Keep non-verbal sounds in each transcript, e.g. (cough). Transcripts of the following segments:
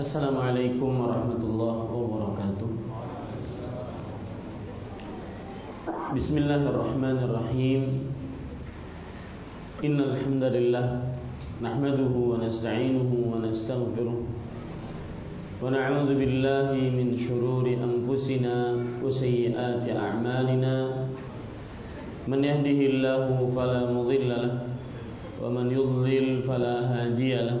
السلام عليكم ورحمة الله وبركاته بسم الله الرحمن الرحيم إن الحمد لله نحمده ونستعينه ونستغفره ونعوذ بالله من شرور أنفسنا وسيئات أعمالنا من يهده الله فلا مضل له ومن يضلل فلا هادي له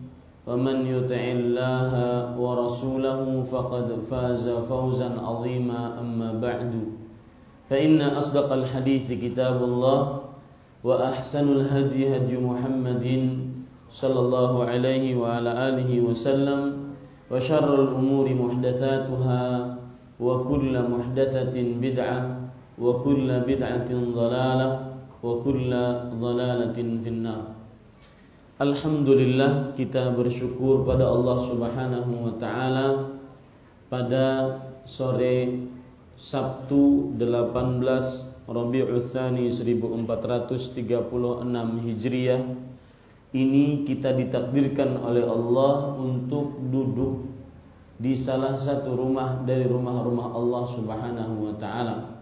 ومن يطع الله ورسوله فقد فاز فوزا عظيما. أما بعد فإن أصدق الحديث كتاب الله وأحسن الهدي هدي محمد صلى الله عليه وعلى آله وسلم وشر الأمور محدثاتها وكل محدثة بدعة وكل بدعة ضلالة وكل ضلالة في النار. Alhamdulillah kita bersyukur pada Allah Subhanahu wa taala pada sore Sabtu 18 Rabiul Tsani 1436 Hijriah ini kita ditakdirkan oleh Allah untuk duduk di salah satu rumah dari rumah-rumah Allah Subhanahu wa taala.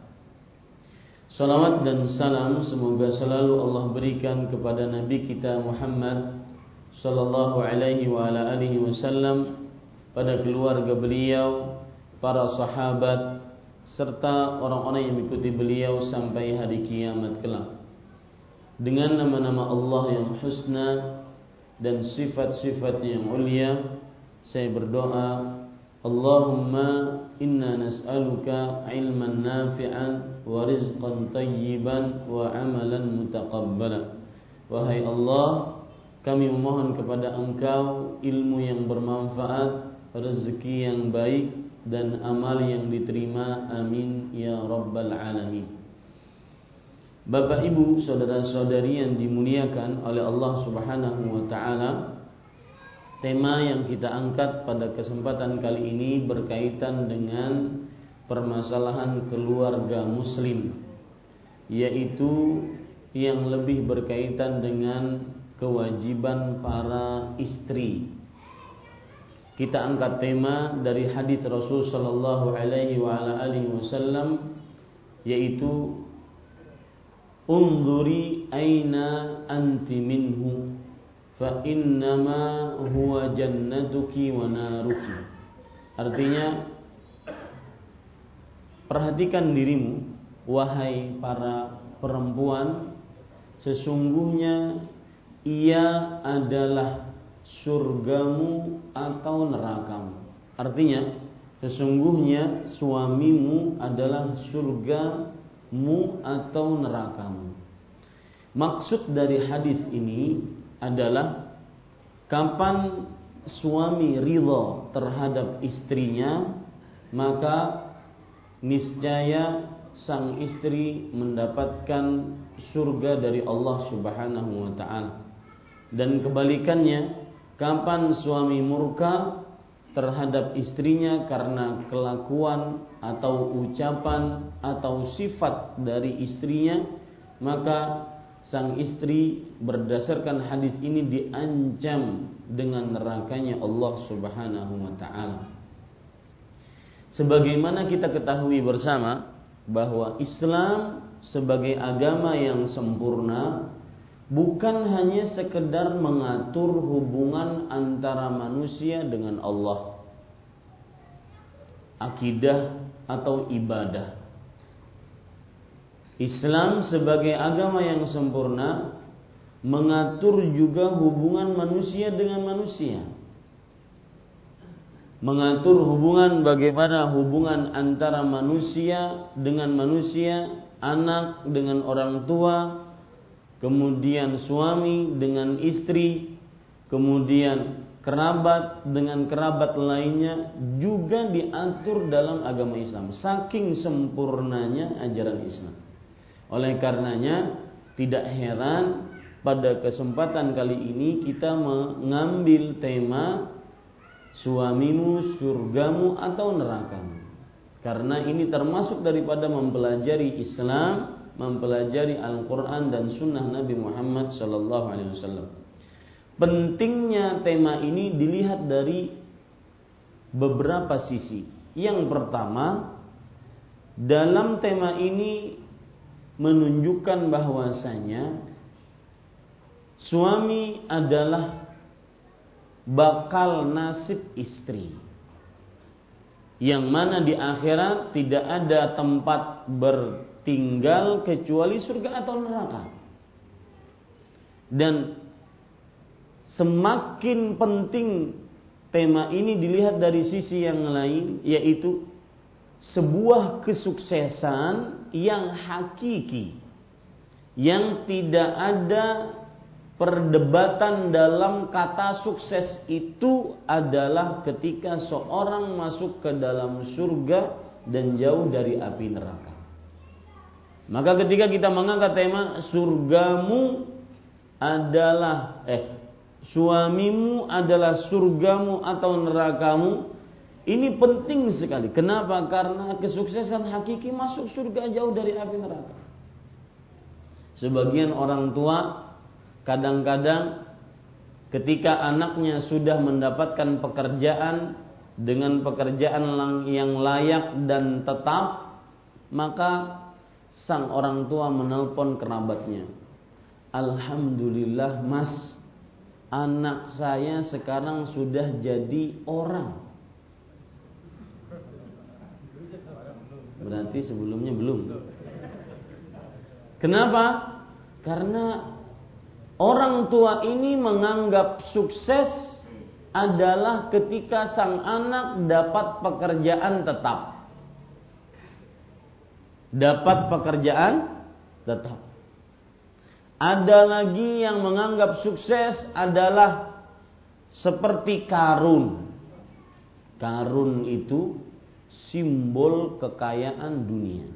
Salawat dan salam semoga selalu Allah berikan kepada Nabi kita Muhammad sallallahu alaihi wa ala alihi wasallam pada keluarga beliau, para sahabat serta orang-orang yang mengikuti beliau sampai hari kiamat kelak. Dengan nama-nama Allah yang husna dan sifat-sifat yang mulia, saya berdoa, Allahumma inna nas'aluka ilman nafi'an wa rizqan tayyiban wa amalan mutaqabbala. Wahai Allah, kami memohon kepada Engkau ilmu yang bermanfaat, rezeki yang baik dan amal yang diterima. Amin ya rabbal alamin. Bapak Ibu, saudara-saudari yang dimuliakan oleh Allah Subhanahu wa taala, Tema yang kita angkat pada kesempatan kali ini berkaitan dengan permasalahan keluarga muslim yaitu yang lebih berkaitan dengan kewajiban para istri. Kita angkat tema dari hadis Rasul sallallahu alaihi wa ala alihi wasallam yaitu Unduri aina anti minhu fa huwa jannatuki wa naruki. Artinya perhatikan dirimu wahai para perempuan sesungguhnya ia adalah surgamu atau nerakamu. Artinya sesungguhnya suamimu adalah surgamu atau nerakamu. Maksud dari hadis ini adalah kapan suami ridho terhadap istrinya maka niscaya sang istri mendapatkan surga dari Allah Subhanahu wa taala. Dan kebalikannya, kapan suami murka terhadap istrinya karena kelakuan atau ucapan atau sifat dari istrinya, maka sang istri berdasarkan hadis ini diancam dengan nerakanya Allah Subhanahu wa taala. Sebagaimana kita ketahui bersama bahwa Islam sebagai agama yang sempurna bukan hanya sekedar mengatur hubungan antara manusia dengan Allah. akidah atau ibadah. Islam sebagai agama yang sempurna mengatur juga hubungan manusia dengan manusia. Mengatur hubungan bagaimana hubungan antara manusia dengan manusia, anak dengan orang tua, kemudian suami dengan istri, kemudian kerabat dengan kerabat lainnya juga diatur dalam agama Islam. Saking sempurnanya ajaran Islam. Oleh karenanya tidak heran pada kesempatan kali ini kita mengambil tema suamimu, surgamu atau nerakamu. Karena ini termasuk daripada mempelajari Islam, mempelajari Al-Quran dan Sunnah Nabi Muhammad Sallallahu Alaihi Wasallam. Pentingnya tema ini dilihat dari beberapa sisi. Yang pertama, dalam tema ini menunjukkan bahwasanya Suami adalah bakal nasib istri. Yang mana di akhirat tidak ada tempat bertinggal kecuali surga atau neraka. Dan semakin penting tema ini dilihat dari sisi yang lain yaitu sebuah kesuksesan yang hakiki yang tidak ada perdebatan dalam kata sukses itu adalah ketika seorang masuk ke dalam surga dan jauh dari api neraka. Maka ketika kita mengangkat tema surgamu adalah eh suamimu adalah surgamu atau nerakamu, ini penting sekali. Kenapa? Karena kesuksesan hakiki masuk surga jauh dari api neraka. Sebagian orang tua kadang-kadang ketika anaknya sudah mendapatkan pekerjaan dengan pekerjaan yang layak dan tetap, maka sang orang tua menelpon kerabatnya. Alhamdulillah mas, anak saya sekarang sudah jadi orang. Berarti sebelumnya belum. Kenapa? Karena Orang tua ini menganggap sukses adalah ketika sang anak dapat pekerjaan tetap. Dapat pekerjaan tetap. Ada lagi yang menganggap sukses adalah seperti karun. Karun itu simbol kekayaan dunia.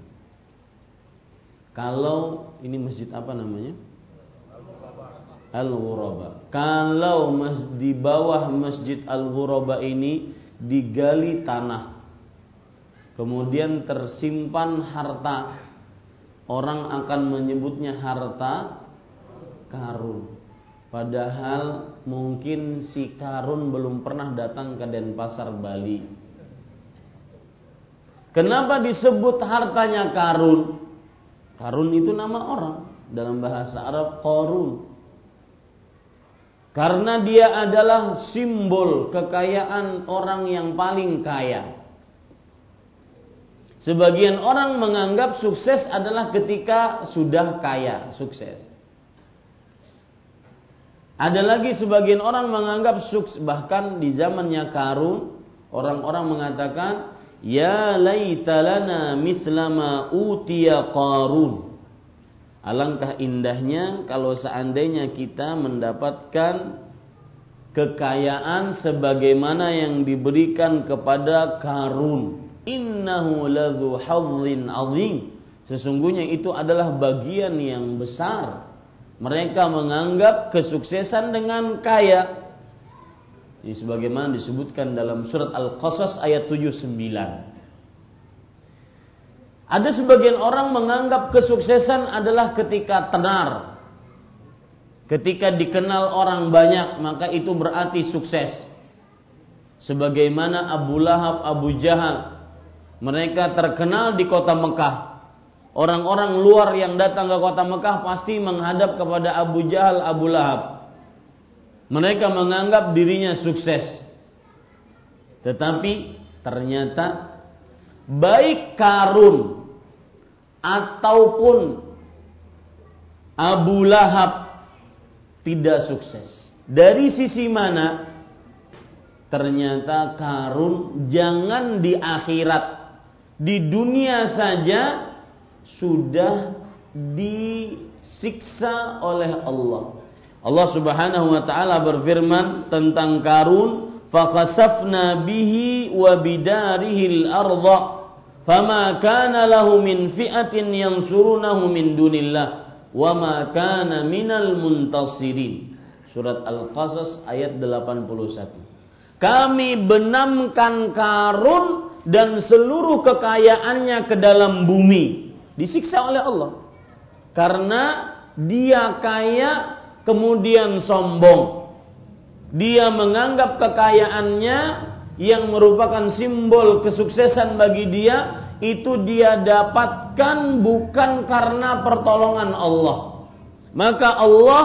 Kalau ini masjid apa namanya? Al-Ghuraba. Kalau mas, di bawah Masjid Al-Ghuraba ini digali tanah. Kemudian tersimpan harta. Orang akan menyebutnya harta karun. Padahal mungkin si karun belum pernah datang ke Denpasar Bali. Kenapa disebut hartanya karun? Karun itu nama orang dalam bahasa Arab korun karena dia adalah simbol kekayaan orang yang paling kaya. Sebagian orang menganggap sukses adalah ketika sudah kaya, sukses. Ada lagi sebagian orang menganggap sukses bahkan di zamannya Karun orang-orang mengatakan ya laitalana mislama utiya Qarun Alangkah indahnya kalau seandainya kita mendapatkan kekayaan sebagaimana yang diberikan kepada Karun. Innahu ladzu hadzin azim. Sesungguhnya itu adalah bagian yang besar. Mereka menganggap kesuksesan dengan kaya. Ini sebagaimana disebutkan dalam surat Al-Qasas ayat 79. Ada sebagian orang menganggap kesuksesan adalah ketika tenar. Ketika dikenal orang banyak, maka itu berarti sukses. Sebagaimana Abu Lahab, Abu Jahal, mereka terkenal di kota Mekah. Orang-orang luar yang datang ke kota Mekah pasti menghadap kepada Abu Jahal, Abu Lahab. Mereka menganggap dirinya sukses. Tetapi ternyata baik Karun ataupun Abu Lahab tidak sukses. Dari sisi mana? Ternyata Karun jangan di akhirat, di dunia saja sudah disiksa oleh Allah. Allah Subhanahu wa taala berfirman tentang Karun, "Fakhasafna bihi wa bidarihi al-ardha, fama kana lahu min fi'atin yansurunahu min dunillah." wa ma kana minal muntasirin. Surat Al-Qasas ayat 81. Kami benamkan Karun dan seluruh kekayaannya ke dalam bumi. Disiksa oleh Allah. Karena dia kaya kemudian sombong. Dia menganggap kekayaannya yang merupakan simbol kesuksesan bagi dia itu dia dapatkan bukan karena pertolongan Allah. Maka Allah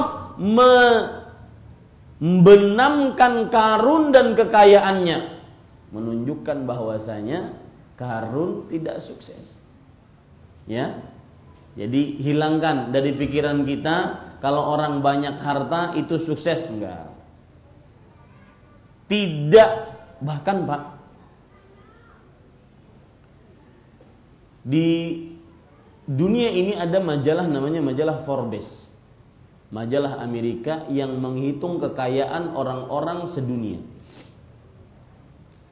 membenamkan karun dan kekayaannya. Menunjukkan bahwasanya karun tidak sukses. Ya. Jadi hilangkan dari pikiran kita kalau orang banyak harta itu sukses enggak. Tidak bahkan Pak Di dunia ini ada majalah namanya majalah Forbes. Majalah Amerika yang menghitung kekayaan orang-orang sedunia.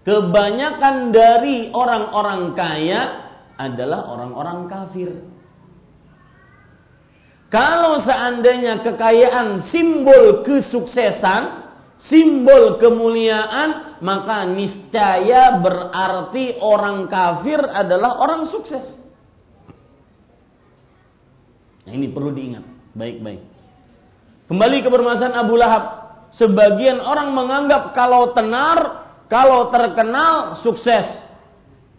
Kebanyakan dari orang-orang kaya adalah orang-orang kafir. Kalau seandainya kekayaan simbol kesuksesan, simbol kemuliaan, maka niscaya berarti orang kafir adalah orang sukses. Nah, ini perlu diingat baik-baik. Kembali ke permasalahan Abu Lahab. Sebagian orang menganggap kalau tenar, kalau terkenal, sukses.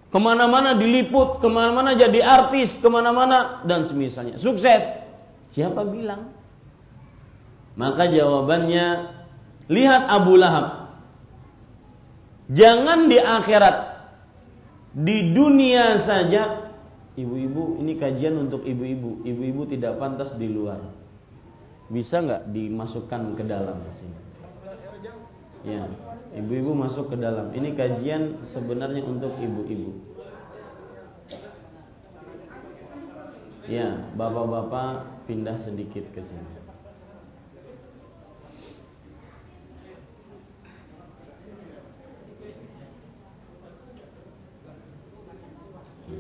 Ke mana-mana diliput, ke mana-mana jadi artis, ke mana-mana, dan semisalnya. Sukses. Siapa bilang? Maka jawabannya, lihat Abu Lahab. Jangan di akhirat. Di dunia saja ibu-ibu ini kajian untuk ibu-ibu. Ibu-ibu tidak pantas di luar. Bisa nggak dimasukkan ke dalam sini? Ya, ibu-ibu masuk ke dalam. Ini kajian sebenarnya untuk ibu-ibu. Ya, bapak-bapak pindah sedikit ke sini. Ya,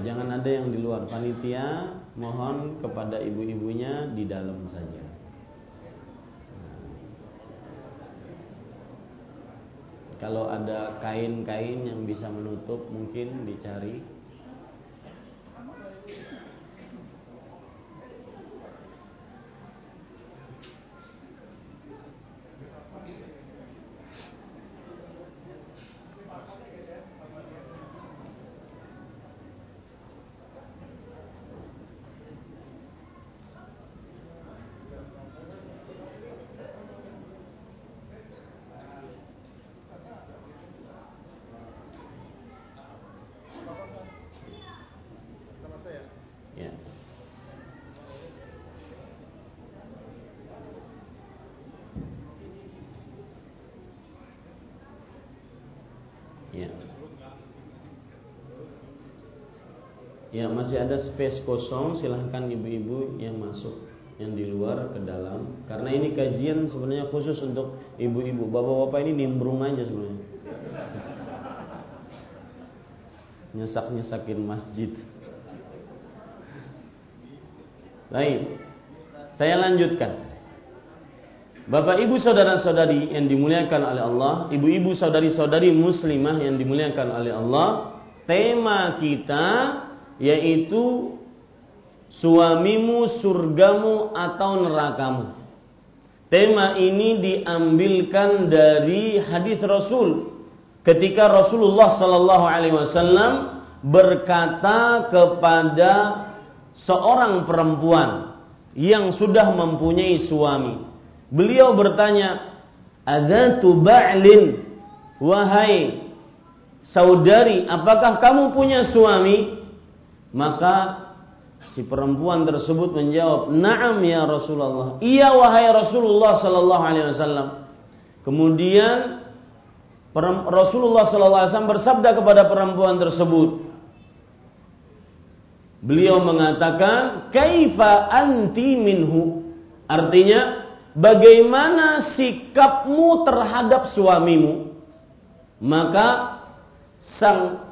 jangan ada yang di luar. Panitia mohon kepada ibu-ibunya di dalam saja. Kalau ada kain-kain yang bisa menutup mungkin dicari Ya masih ada space kosong silahkan ibu-ibu yang masuk yang di luar ke dalam. Karena ini kajian sebenarnya khusus untuk ibu-ibu. Bapak-bapak ini nimbrung aja sebenarnya. Nyesak-nyesakin masjid. Baik saya lanjutkan. Bapak ibu saudara saudari yang dimuliakan oleh Allah Ibu-ibu saudari saudari muslimah yang dimuliakan oleh Allah Tema kita yaitu suamimu surgamu atau nerakamu. Tema ini diambilkan dari hadis Rasul ketika Rasulullah sallallahu alaihi wasallam berkata kepada seorang perempuan yang sudah mempunyai suami. Beliau bertanya, "Adzatu ba'lin?" Wahai saudari, apakah kamu punya suami? Maka si perempuan tersebut menjawab, "Na'am ya Rasulullah." Iya wahai Rasulullah sallallahu alaihi wasallam. Kemudian Rasulullah sallallahu alaihi wasallam bersabda kepada perempuan tersebut, Beliau mengatakan, "Kaifa anti minhu?" Artinya, bagaimana sikapmu terhadap suamimu? Maka sang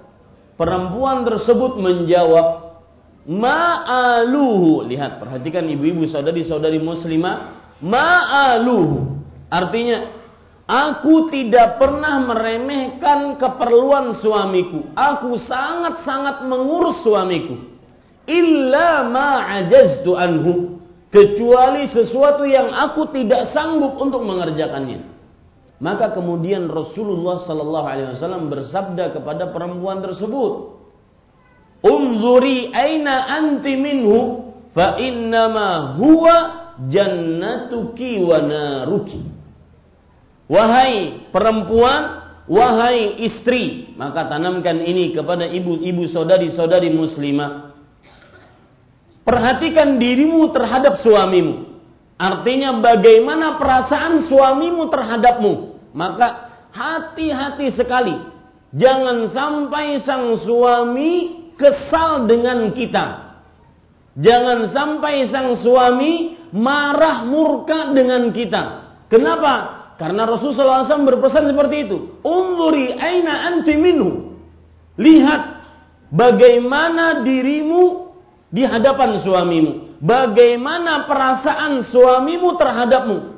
perempuan tersebut menjawab, "Ma'aluhu." Lihat, perhatikan ibu-ibu saudari-saudari muslimah, "Ma'aluhu." Artinya, Aku tidak pernah meremehkan keperluan suamiku. Aku sangat-sangat mengurus suamiku illa ma ajaztu anhu kecuali sesuatu yang aku tidak sanggup untuk mengerjakannya. Maka kemudian Rasulullah sallallahu alaihi wasallam bersabda kepada perempuan tersebut, "Unzuri aina anti minhu fa innama huwa jannatuki wa naruki." Wahai perempuan, wahai istri, maka tanamkan ini kepada ibu-ibu saudari-saudari muslimah Perhatikan dirimu terhadap suamimu. Artinya bagaimana perasaan suamimu terhadapmu. Maka hati-hati sekali. Jangan sampai sang suami kesal dengan kita. Jangan sampai sang suami marah murka dengan kita. Kenapa? Karena Rasulullah SAW berpesan seperti itu. Unzuri aina anti minhu. Lihat bagaimana dirimu di hadapan suamimu. Bagaimana perasaan suamimu terhadapmu?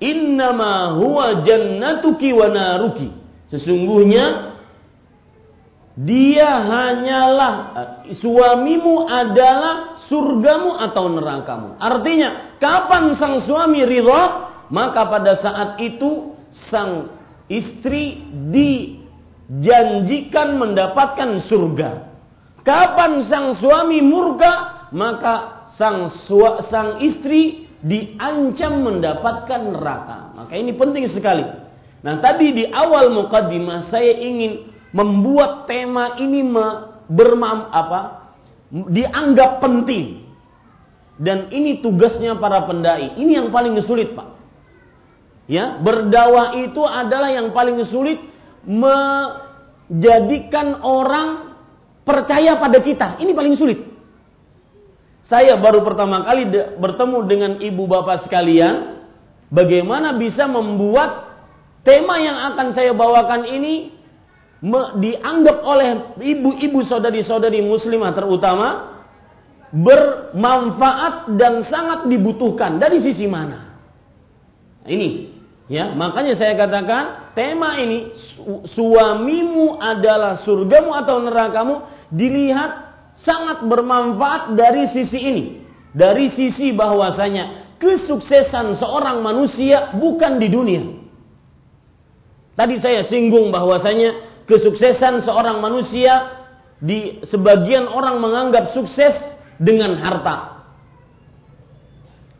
Innama huwa jannatuki wa naruki. Sesungguhnya dia hanyalah eh, suamimu adalah surgamu atau nerakamu. Artinya, kapan sang suami ridha, maka pada saat itu sang istri dijanjikan mendapatkan surga. Kapan sang suami murka, maka sang sua, sang istri diancam mendapatkan neraka. Maka ini penting sekali. Nah, tadi di awal mukaddimah saya ingin membuat tema ini bermam apa? dianggap penting. Dan ini tugasnya para pendai. Ini yang paling sulit, Pak. Ya, berdakwah itu adalah yang paling sulit menjadikan orang percaya pada kita. Ini paling sulit. Saya baru pertama kali bertemu dengan ibu bapak sekalian. Bagaimana bisa membuat tema yang akan saya bawakan ini dianggap oleh ibu-ibu saudari-saudari muslimah terutama bermanfaat dan sangat dibutuhkan dari sisi mana? Ini ya, makanya saya katakan tema ini suamimu adalah surgamu atau nerakamu dilihat sangat bermanfaat dari sisi ini. Dari sisi bahwasanya kesuksesan seorang manusia bukan di dunia. Tadi saya singgung bahwasanya kesuksesan seorang manusia di sebagian orang menganggap sukses dengan harta.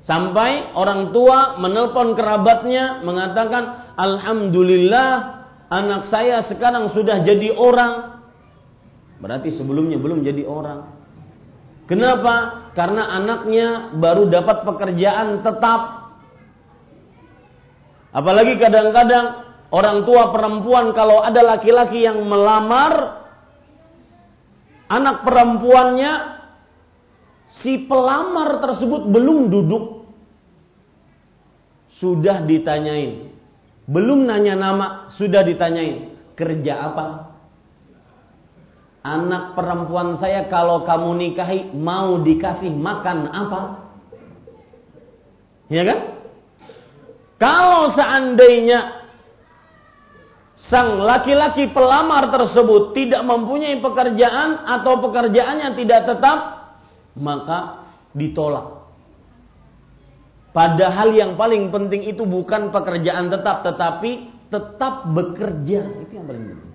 Sampai orang tua menelpon kerabatnya mengatakan, "Alhamdulillah, anak saya sekarang sudah jadi orang, Berarti sebelumnya belum jadi orang. Kenapa? Karena anaknya baru dapat pekerjaan tetap. Apalagi kadang-kadang orang tua perempuan kalau ada laki-laki yang melamar anak perempuannya si pelamar tersebut belum duduk sudah ditanyain. Belum nanya nama, sudah ditanyain. Kerja apa? Anak perempuan saya kalau kamu nikahi mau dikasih makan apa? Ya kan? Kalau seandainya sang laki-laki pelamar tersebut tidak mempunyai pekerjaan atau pekerjaannya tidak tetap, maka ditolak. Padahal yang paling penting itu bukan pekerjaan tetap, tetapi tetap bekerja. Itu yang paling penting.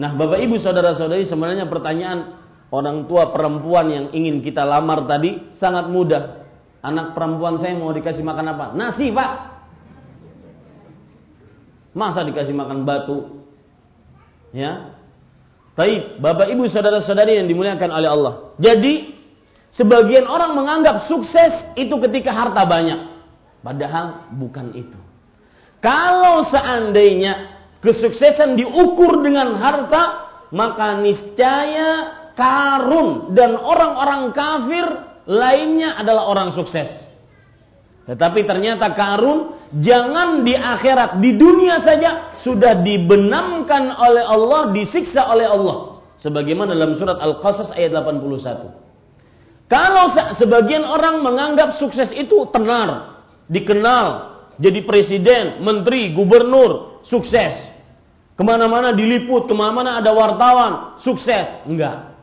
Nah, Bapak Ibu saudara-saudari sebenarnya pertanyaan orang tua perempuan yang ingin kita lamar tadi sangat mudah. Anak perempuan saya mau dikasih makan apa? Nasi, Pak. Masa dikasih makan batu? Ya. Baik, Bapak Ibu saudara-saudari yang dimuliakan oleh Allah. Jadi, sebagian orang menganggap sukses itu ketika harta banyak. Padahal bukan itu. Kalau seandainya kesuksesan diukur dengan harta, maka niscaya Karun dan orang-orang kafir lainnya adalah orang sukses. Tetapi ternyata Karun jangan di akhirat, di dunia saja sudah dibenamkan oleh Allah, disiksa oleh Allah. Sebagaimana dalam surat Al-Qasas ayat 81. Kalau sebagian orang menganggap sukses itu tenar, dikenal, jadi presiden, menteri, gubernur, sukses. Ke mana-mana diliput, ke mana-mana ada wartawan, sukses. Enggak.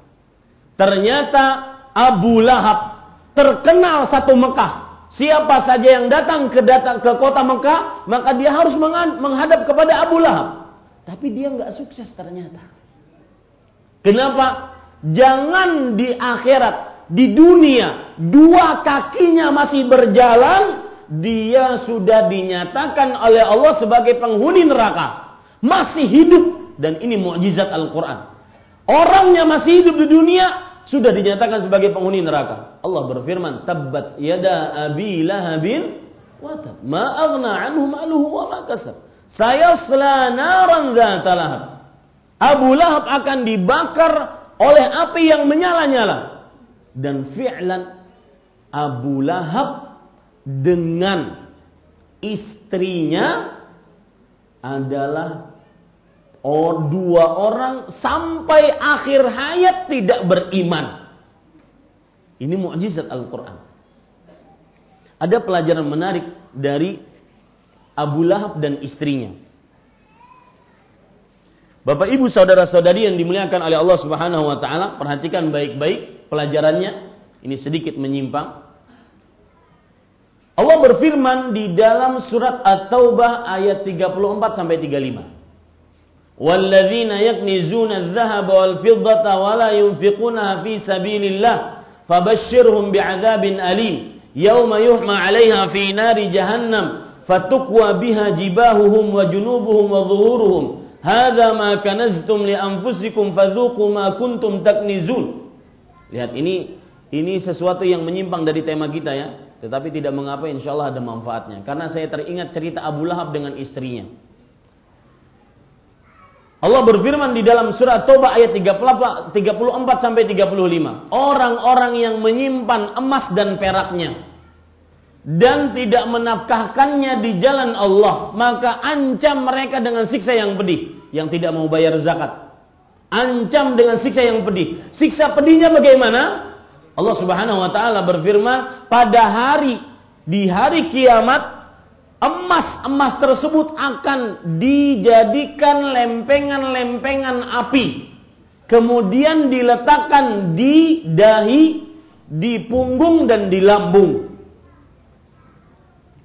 Ternyata Abu Lahab terkenal satu Mekah. Siapa saja yang datang ke datang ke kota Mekah, maka dia harus menghadap kepada Abu Lahab. Tapi dia enggak sukses ternyata. Kenapa? Jangan di akhirat, di dunia, dua kakinya masih berjalan, dia sudah dinyatakan oleh Allah sebagai penghuni neraka masih hidup dan ini mukjizat Al-Qur'an. Orangnya masih hidup di dunia sudah dinyatakan sebagai penghuni neraka. Allah berfirman, "Tabbat yada abi lahabin wa tab. Ma aghna anhu maluhu wa ma kasab. Sayasla naran dzata lahab." Abu Lahab akan dibakar oleh api yang menyala-nyala. Dan fi'lan Abu Lahab dengan istrinya adalah oh, dua orang sampai akhir hayat tidak beriman. Ini mukjizat Al-Quran. Ada pelajaran menarik dari Abu Lahab dan istrinya. Bapak Ibu saudara-saudari yang dimuliakan oleh Allah Subhanahu wa taala, perhatikan baik-baik pelajarannya. Ini sedikit menyimpang. Allah berfirman di dalam surat At-Taubah ayat 34 sampai 35. Fiddata wa la yunfiquna fi sabilillah fabashshirhum bi'adzabin alim yawma yuhma 'alayha fi nari jahannam fatukwa biha jibahuhum wa junubuhum wa dhuhuruhum hadza ma kanaztum li anfusikum fadzuqu ma kuntum taknizun. Lihat ini ini sesuatu yang menyimpang dari tema kita ya. Tetapi tidak mengapa insya Allah ada manfaatnya. Karena saya teringat cerita Abu Lahab dengan istrinya. Allah berfirman di dalam surat Toba ayat 34 sampai 35. Orang-orang yang menyimpan emas dan peraknya dan tidak menafkahkannya di jalan Allah, maka ancam mereka dengan siksa yang pedih yang tidak mau bayar zakat. Ancam dengan siksa yang pedih. Siksa pedihnya bagaimana? Allah Subhanahu wa taala berfirman, pada hari di hari kiamat emas-emas tersebut akan dijadikan lempengan-lempengan api. Kemudian diletakkan di dahi, di punggung dan di lambung.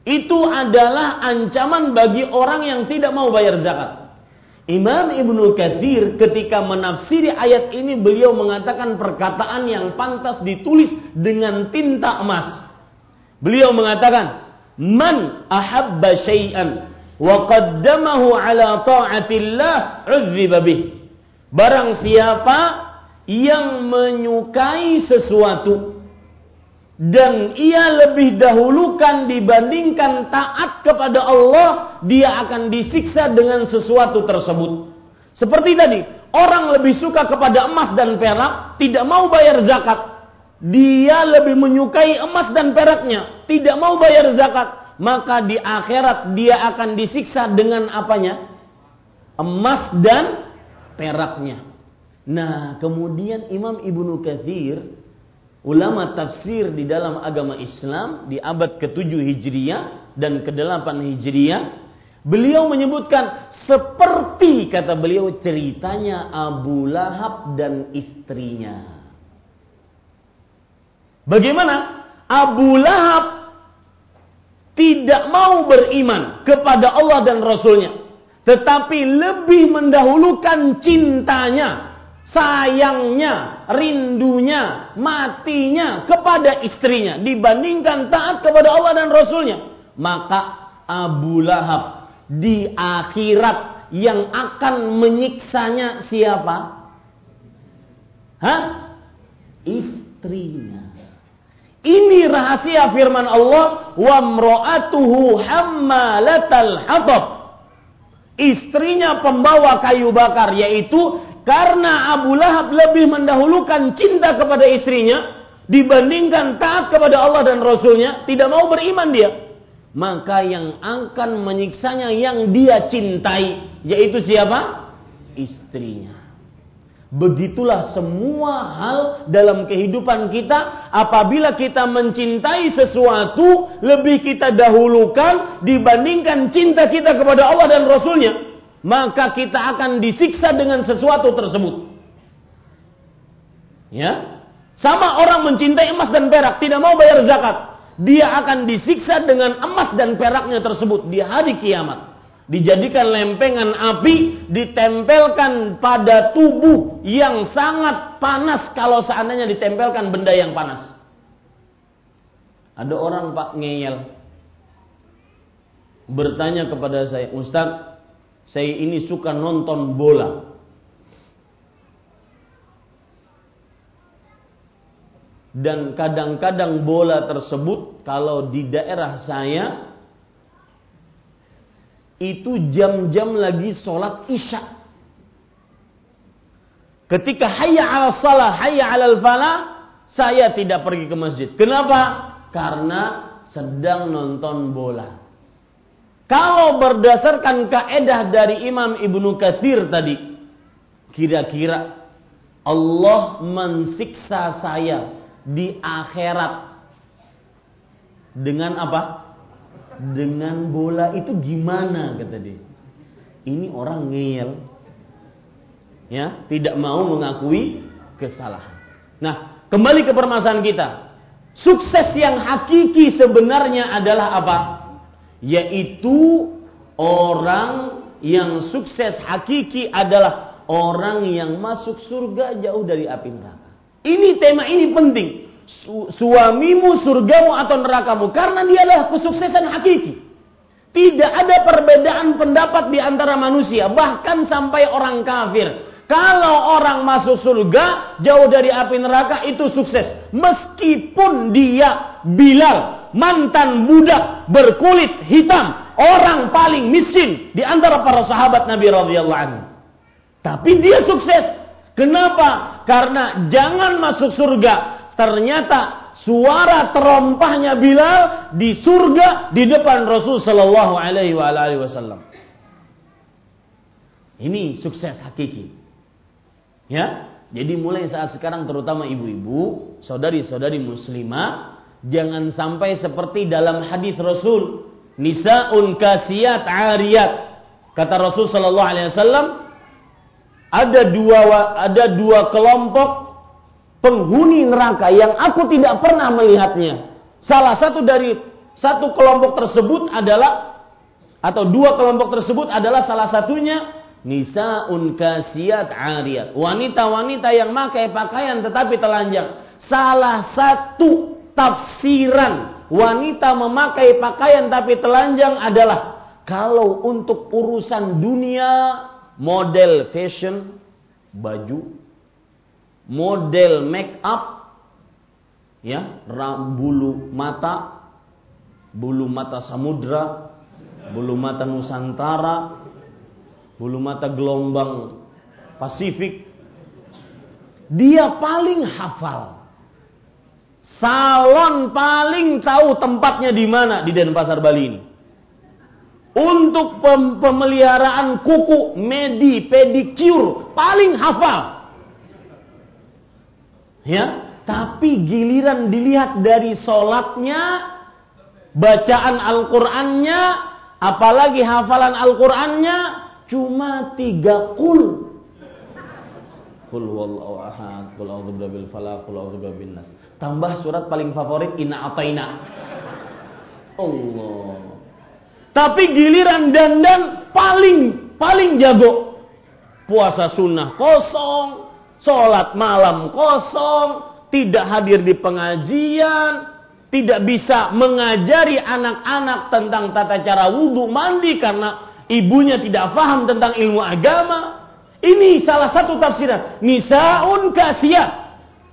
Itu adalah ancaman bagi orang yang tidak mau bayar zakat. Imam Ibnu Katsir ketika menafsiri ayat ini beliau mengatakan perkataan yang pantas ditulis dengan tinta emas. Beliau mengatakan, "Man ahabba syai'an wa qaddamahu ala ta'atillah 'udziba bih." Barang siapa yang menyukai sesuatu dan ia lebih dahulukan dibandingkan taat kepada Allah, dia akan disiksa dengan sesuatu tersebut. Seperti tadi, orang lebih suka kepada emas dan perak, tidak mau bayar zakat. Dia lebih menyukai emas dan peraknya, tidak mau bayar zakat. Maka di akhirat dia akan disiksa dengan apanya? Emas dan peraknya. Nah, kemudian Imam Ibnu Katsir ulama tafsir di dalam agama Islam di abad ke-7 Hijriah dan ke-8 Hijriah beliau menyebutkan seperti kata beliau ceritanya Abu Lahab dan istrinya bagaimana Abu Lahab tidak mau beriman kepada Allah dan Rasulnya tetapi lebih mendahulukan cintanya, sayangnya, rindunya, matinya kepada istrinya dibandingkan taat kepada Allah dan Rasulnya, maka Abu Lahab di akhirat yang akan menyiksanya siapa? Hah? Istrinya. Ini rahasia firman Allah, wa mra'atuhu hammalatal hatab. Istrinya pembawa kayu bakar yaitu karena Abu Lahab lebih mendahulukan cinta kepada istrinya dibandingkan taat kepada Allah dan Rasulnya tidak mau beriman dia. Maka yang akan menyiksanya yang dia cintai yaitu siapa? Istrinya Begitulah semua hal dalam kehidupan kita. Apabila kita mencintai sesuatu, lebih kita dahulukan dibandingkan cinta kita kepada Allah dan Rasulnya. Maka kita akan disiksa dengan sesuatu tersebut. Ya, sama orang mencintai emas dan perak, tidak mau bayar zakat. Dia akan disiksa dengan emas dan peraknya tersebut di hari kiamat dijadikan lempengan api, ditempelkan pada tubuh yang sangat panas kalau seandainya ditempelkan benda yang panas. Ada orang Pak ngeyel bertanya kepada saya, Ustaz, saya ini suka nonton bola. Dan kadang-kadang bola tersebut kalau di daerah saya itu jam-jam lagi sholat isya. Ketika hayya ala salah, hayya ala falah, saya tidak pergi ke masjid. Kenapa? Karena sedang nonton bola. Kalau berdasarkan kaedah dari Imam Ibnu Katsir tadi, kira-kira Allah mensiksa saya di akhirat dengan apa? Dengan bola itu gimana kata dia. Ini orang ngeyel. Ya, tidak mau mengakui kesalahan. Nah, kembali ke permasalahan kita. Sukses yang hakiki sebenarnya adalah apa? Yaitu orang yang sukses hakiki adalah orang yang masuk surga jauh dari api neraka. Ini tema ini penting su suamimu surgamu atau nerakamu karena dia adalah kesuksesan hakiki. Tidak ada perbedaan pendapat di antara manusia, bahkan sampai orang kafir. Kalau orang masuk surga, jauh dari api neraka itu sukses. Meskipun dia Bilal, mantan budak berkulit hitam, orang paling miskin di antara para sahabat Nabi radhiyallahu. Tapi dia sukses. Kenapa? Karena jangan masuk surga ternyata suara terompahnya Bilal di surga di depan Rasul Shallallahu Alaihi Wasallam. Ini sukses hakiki. Ya, jadi mulai saat sekarang terutama ibu-ibu, saudari-saudari muslimah, jangan sampai seperti dalam hadis Rasul, nisaun kasiyat ariyat. Kata Rasul Shallallahu Alaihi Wasallam, ada dua ada dua kelompok penghuni neraka yang aku tidak pernah melihatnya. Salah satu dari satu kelompok tersebut adalah atau dua kelompok tersebut adalah salah satunya nisaun kasiyat ariyat. Wanita-wanita yang memakai pakaian tetapi telanjang. Salah satu tafsiran wanita memakai pakaian tapi telanjang adalah kalau untuk urusan dunia model fashion baju model make up ya bulu mata bulu mata samudra bulu mata nusantara bulu mata gelombang Pasifik. Dia paling hafal. Salon paling tahu tempatnya di mana di Denpasar Bali ini. Untuk pemeliharaan kuku medi pedicure paling hafal Ya, tapi giliran dilihat dari sholatnya, bacaan Al-Qur'annya, apalagi hafalan Al-Qur'annya cuma tiga kul. Kul wallahu ahad, kul a'udzu birabbil falaq, kul a'udzu birabbin nas. Tambah surat paling favorit inna ataina. Allah. Tapi giliran dandan paling paling jago. Puasa sunnah kosong, sholat malam kosong, tidak hadir di pengajian, tidak bisa mengajari anak-anak tentang tata cara wudhu mandi karena ibunya tidak paham tentang ilmu agama. Ini salah satu tafsiran. Nisaun kasiyah.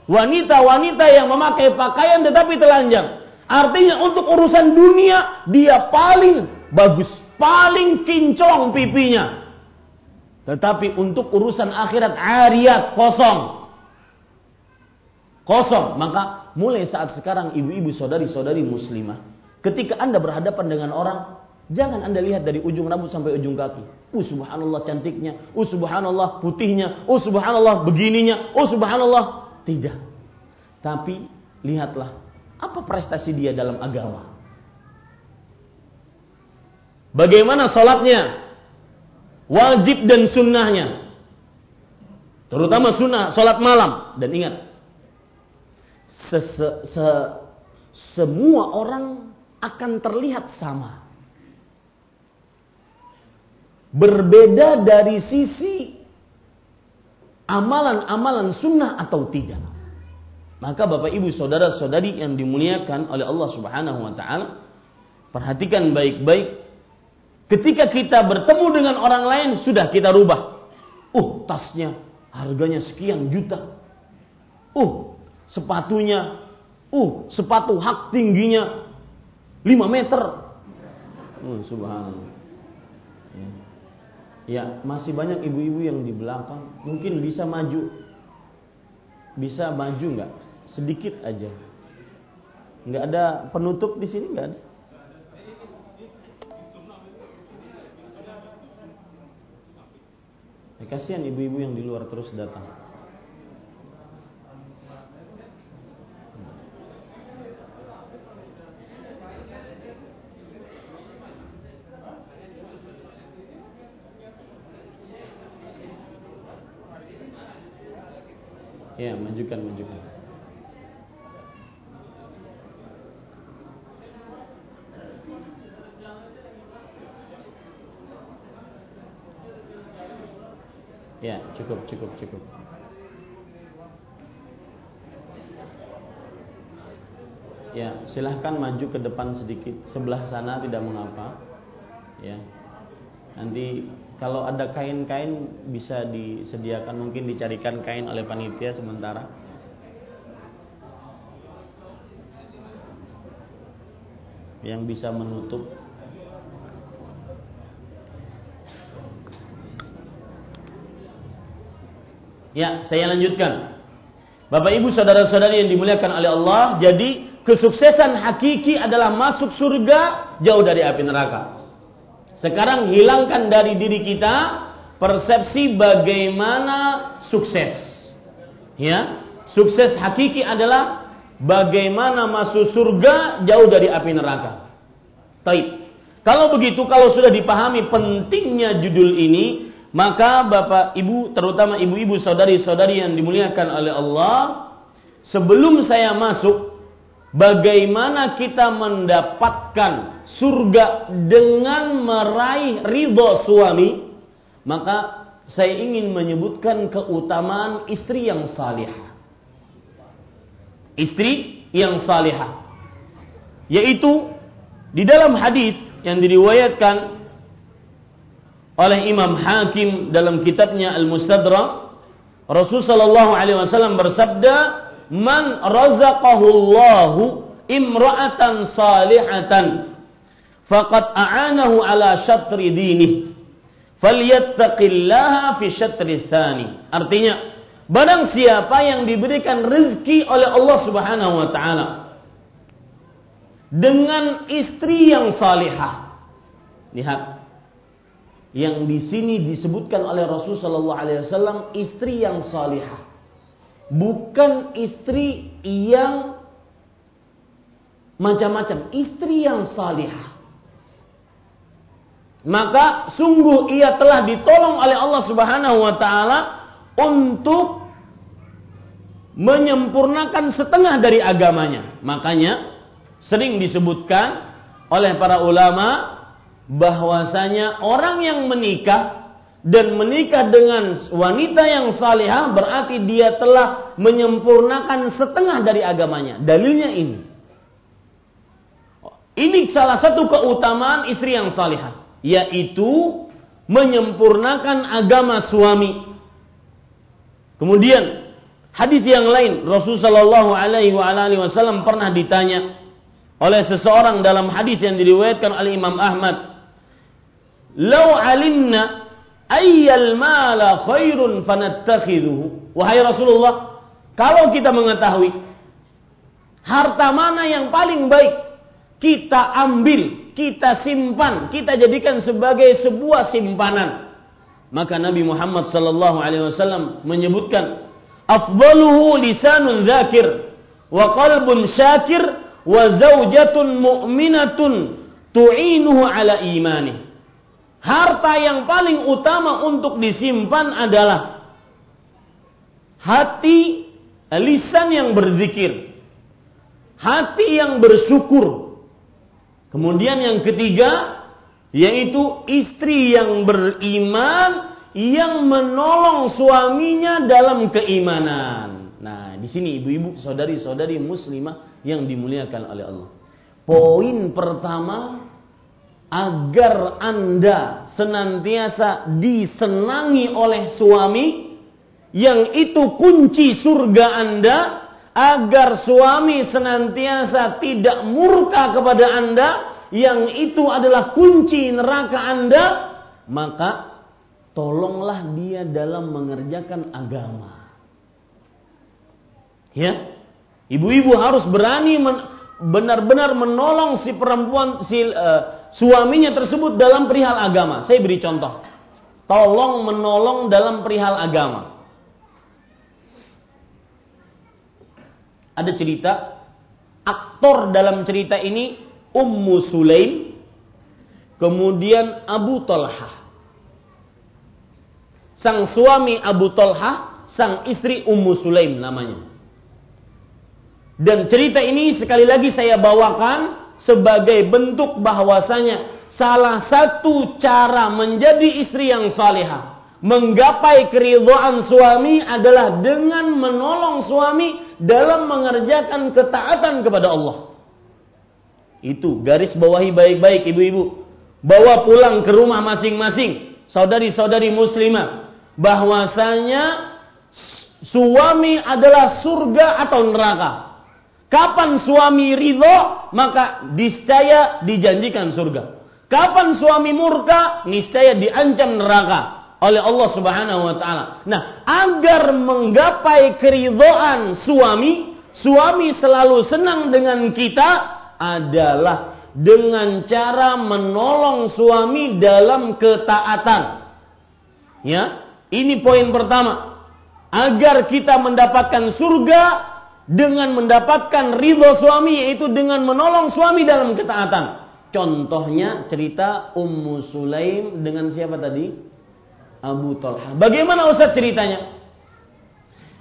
Wanita-wanita yang memakai pakaian tetapi telanjang. Artinya untuk urusan dunia dia paling bagus, paling kinclong pipinya. Tetapi untuk urusan akhirat ariat kosong. Kosong. Maka mulai saat sekarang ibu-ibu saudari-saudari muslimah. Ketika anda berhadapan dengan orang. Jangan anda lihat dari ujung rambut sampai ujung kaki. Uh subhanallah cantiknya. Uh subhanallah putihnya. Uh subhanallah begininya. Uh subhanallah. Tidak. Tapi lihatlah. Apa prestasi dia dalam agama. Bagaimana sholatnya. Wajib dan sunnahnya. Terutama sunnah, sholat malam. Dan ingat, se -se -se semua orang akan terlihat sama. Berbeda dari sisi amalan-amalan sunnah atau tidak. Maka Bapak Ibu saudara-saudari yang dimuliakan oleh Allah Subhanahu wa taala, perhatikan baik-baik ketika kita bertemu dengan orang lain sudah kita rubah. Uh, tasnya harganya sekian juta. Uh, sepatunya, uh, sepatu hak tingginya 5 meter. Oh, subhanallah. Ya, masih banyak ibu-ibu yang di belakang mungkin bisa maju. Bisa maju nggak? Sedikit aja. Nggak ada penutup di sini nggak ada. Ya, kasihan ibu-ibu yang di luar terus datang. Ya, majukan, majukan. Ya, cukup, cukup, cukup. Ya, silahkan maju ke depan sedikit. Sebelah sana tidak mengapa. Ya. Nanti kalau ada kain-kain bisa disediakan mungkin dicarikan kain oleh panitia sementara. Yang bisa menutup Ya, saya lanjutkan. Bapak Ibu saudara-saudari yang dimuliakan oleh Allah, jadi kesuksesan hakiki adalah masuk surga jauh dari api neraka. Sekarang hilangkan dari diri kita persepsi bagaimana sukses. Ya, sukses hakiki adalah bagaimana masuk surga jauh dari api neraka. Taib. Kalau begitu, kalau sudah dipahami pentingnya judul ini, maka Bapak Ibu, terutama ibu-ibu saudari-saudari yang dimuliakan oleh Allah, sebelum saya masuk, bagaimana kita mendapatkan surga dengan meraih ridho suami, maka saya ingin menyebutkan keutamaan istri yang salihah. Istri yang salihah. Yaitu di dalam hadis yang diriwayatkan oleh Imam Hakim dalam kitabnya Al-Mustadrak, Rasul sallallahu alaihi wasallam bersabda, "Man razaqahu Allahu imra'atan salihatan faqad a'anahu ala syatri dinih falyattaqillaha fi syatri tsani. Artinya barang siapa yang diberikan rezeki oleh Allah Subhanahu wa taala dengan istri yang salihah lihat yang di sini disebutkan oleh Rasul sallallahu alaihi wasallam istri yang salihah bukan istri yang macam-macam istri yang salihah maka sungguh ia telah ditolong oleh Allah Subhanahu wa taala untuk menyempurnakan setengah dari agamanya. Makanya sering disebutkan oleh para ulama bahwasanya orang yang menikah dan menikah dengan wanita yang salihah berarti dia telah menyempurnakan setengah dari agamanya. Dalilnya ini. Ini salah satu keutamaan istri yang salihah, yaitu menyempurnakan agama suami. Kemudian hadis yang lain Rasulullah Shallallahu Alaihi Wasallam pernah ditanya oleh seseorang dalam hadis yang diriwayatkan oleh Imam Ahmad, "Lau alimna ayyal mala khairun fanattakhidhuhu. Wahai Rasulullah, kalau kita mengetahui harta mana yang paling baik, kita ambil, kita simpan, kita jadikan sebagai sebuah simpanan. Maka Nabi Muhammad sallallahu alaihi wasallam menyebutkan afdaluhu lisanun dzakir wa qalbun syakir wa zaujatun mu'minatun tu'inuhu ala imanih harta yang paling utama untuk disimpan adalah hati lisan yang berzikir, hati yang bersyukur. Kemudian yang ketiga yaitu istri yang beriman yang menolong suaminya dalam keimanan. Nah, di sini ibu-ibu, saudari-saudari muslimah yang dimuliakan oleh Allah. Poin pertama agar Anda senantiasa disenangi oleh suami yang itu kunci surga Anda agar suami senantiasa tidak murka kepada Anda yang itu adalah kunci neraka Anda maka tolonglah dia dalam mengerjakan agama. Ya ibu-ibu harus berani benar-benar menolong si perempuan si uh, suaminya tersebut dalam perihal agama. Saya beri contoh. Tolong menolong dalam perihal agama. Ada cerita aktor dalam cerita ini Ummu Sulaim kemudian Abu Talha. Sang suami Abu Talha, sang istri Ummu Sulaim namanya. Dan cerita ini sekali lagi saya bawakan sebagai bentuk bahwasanya salah satu cara menjadi istri yang salihah menggapai keridhaan suami adalah dengan menolong suami dalam mengerjakan ketaatan kepada Allah. Itu garis bawahi baik-baik ibu-ibu. Bawa pulang ke rumah masing-masing, saudari-saudari muslimah, bahwasanya suami adalah surga atau neraka. Kapan suami ridho, maka niscaya dijanjikan surga. Kapan suami murka, niscaya diancam neraka oleh Allah Subhanahu wa taala. Nah, agar menggapai keridhaan suami, suami selalu senang dengan kita adalah dengan cara menolong suami dalam ketaatan. Ya, ini poin pertama. Agar kita mendapatkan surga, dengan mendapatkan ridho suami yaitu dengan menolong suami dalam ketaatan. Contohnya cerita Ummu Sulaim dengan siapa tadi? Abu Talha. Bagaimana Ustaz ceritanya?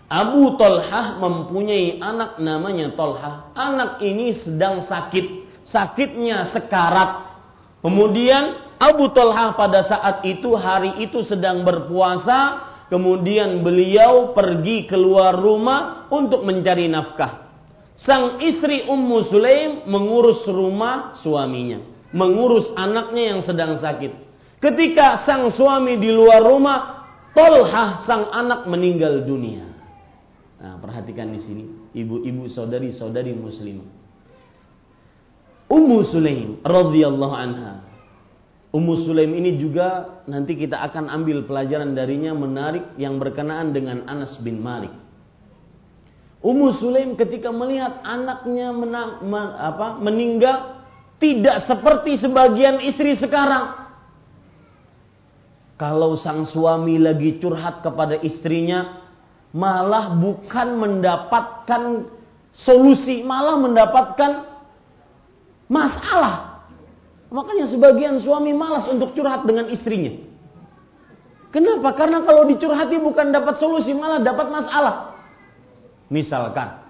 Abu Talha mempunyai anak namanya Talha. Anak ini sedang sakit. Sakitnya sekarat. Kemudian Abu Talha pada saat itu hari itu sedang berpuasa Kemudian beliau pergi keluar rumah untuk mencari nafkah. Sang istri Ummu Sulaim mengurus rumah suaminya, mengurus anaknya yang sedang sakit. Ketika sang suami di luar rumah, Tolhah sang anak meninggal dunia. Nah, perhatikan di sini, ibu-ibu saudari-saudari muslim. Ummu Sulaim radhiyallahu anha Ummu Sulaim ini juga nanti kita akan ambil pelajaran darinya menarik yang berkenaan dengan Anas bin Malik. Ummu Sulaim ketika melihat anaknya menang, men, apa, meninggal tidak seperti sebagian istri sekarang. Kalau sang suami lagi curhat kepada istrinya, malah bukan mendapatkan solusi, malah mendapatkan masalah. Makanya sebagian suami malas untuk curhat dengan istrinya. Kenapa? Karena kalau dicurhati bukan dapat solusi, malah dapat masalah. Misalkan,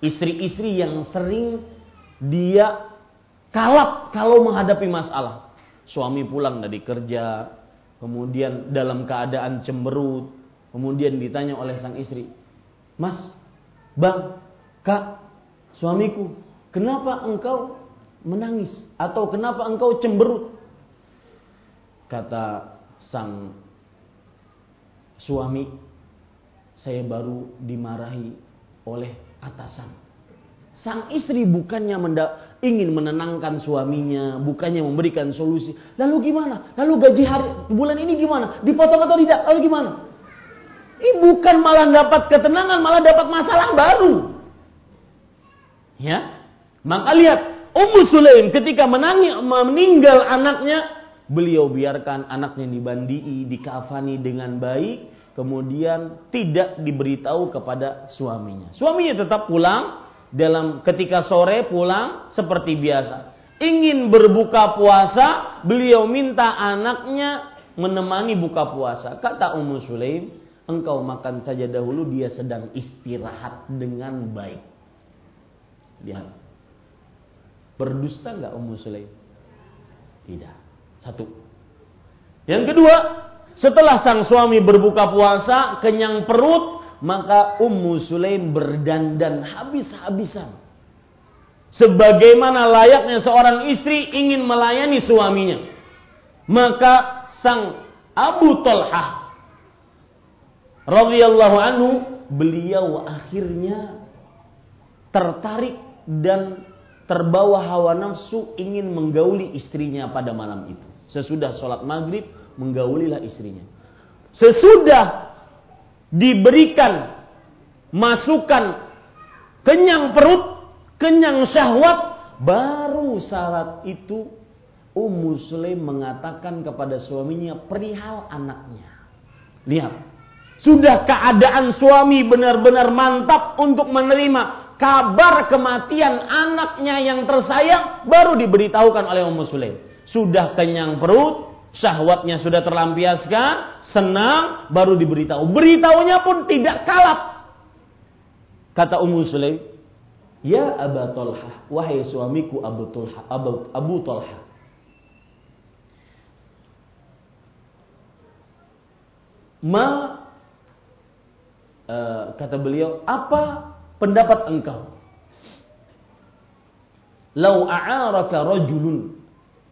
istri-istri yang sering dia kalap kalau menghadapi masalah. Suami pulang dari kerja, kemudian dalam keadaan cemberut, kemudian ditanya oleh sang istri, "Mas, Bang, Kak, suamiku, kenapa engkau menangis atau kenapa engkau cemberut?" Kata sang suami, "Saya baru dimarahi oleh atasan." Sang istri bukannya ingin menenangkan suaminya, bukannya memberikan solusi. Lalu gimana? Lalu gaji hari bulan ini gimana? Dipotong atau tidak? Lalu gimana? Ini bukan malah dapat ketenangan, malah dapat masalah baru. Ya, maka lihat Ummu Sulaim ketika menangis, meninggal anaknya, beliau biarkan anaknya dibandii, dikafani dengan baik, kemudian tidak diberitahu kepada suaminya. Suaminya tetap pulang, dalam ketika sore pulang seperti biasa. Ingin berbuka puasa, beliau minta anaknya menemani buka puasa. Kata Ummu Sulaim, engkau makan saja dahulu, dia sedang istirahat dengan baik. Lihat. Berdusta nggak Ummu Sulaim? Tidak. Satu. Yang kedua, setelah sang suami berbuka puasa, kenyang perut, maka Ummu Sulaim berdandan habis-habisan. Sebagaimana layaknya seorang istri ingin melayani suaminya. Maka sang Abu Talha radhiyallahu anhu beliau akhirnya tertarik dan terbawa hawa nafsu ingin menggauli istrinya pada malam itu. Sesudah sholat maghrib menggaulilah istrinya. Sesudah diberikan masukan kenyang perut, kenyang syahwat, baru saat itu Ummu Sulaim mengatakan kepada suaminya perihal anaknya. Lihat, sudah keadaan suami benar-benar mantap untuk menerima kabar kematian anaknya yang tersayang baru diberitahukan oleh Ummu Sulaim. Sudah kenyang perut, syahwatnya sudah terlampiaskan, senang, baru diberitahu. Beritahunya pun tidak kalap. Kata Ummu Sulaim, Ya Abu Talha, wahai suamiku Abu Talha, Abu, Abu Talha. Ma uh, kata beliau, apa pendapat engkau? Lau a'araka rajulun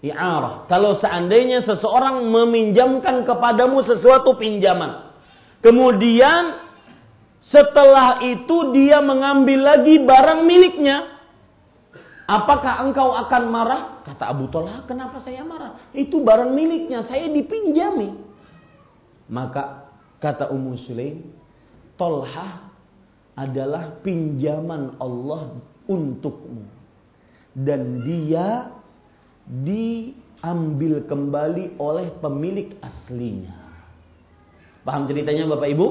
i'arah. Kalau seandainya seseorang meminjamkan kepadamu sesuatu pinjaman. Kemudian setelah itu dia mengambil lagi barang miliknya. Apakah engkau akan marah? Kata Abu Talha, kenapa saya marah? Itu barang miliknya, saya dipinjami. Maka kata Ummu Sulaim, Tolha adalah pinjaman Allah untukmu. Dan dia diambil kembali oleh pemilik aslinya. Paham ceritanya Bapak Ibu?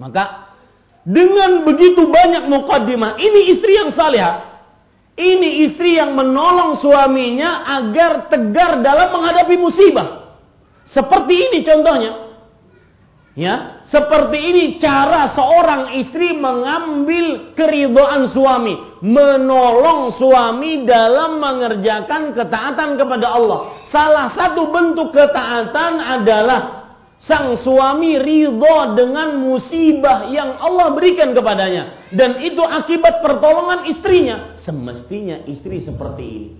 Maka dengan begitu banyak mukaddimah, ini istri yang saleh. Ini istri yang menolong suaminya agar tegar dalam menghadapi musibah. Seperti ini contohnya. Ya, seperti ini cara seorang istri mengambil keridhaan suami, menolong suami dalam mengerjakan ketaatan kepada Allah. Salah satu bentuk ketaatan adalah sang suami ridho dengan musibah yang Allah berikan kepadanya dan itu akibat pertolongan istrinya. Semestinya istri seperti ini.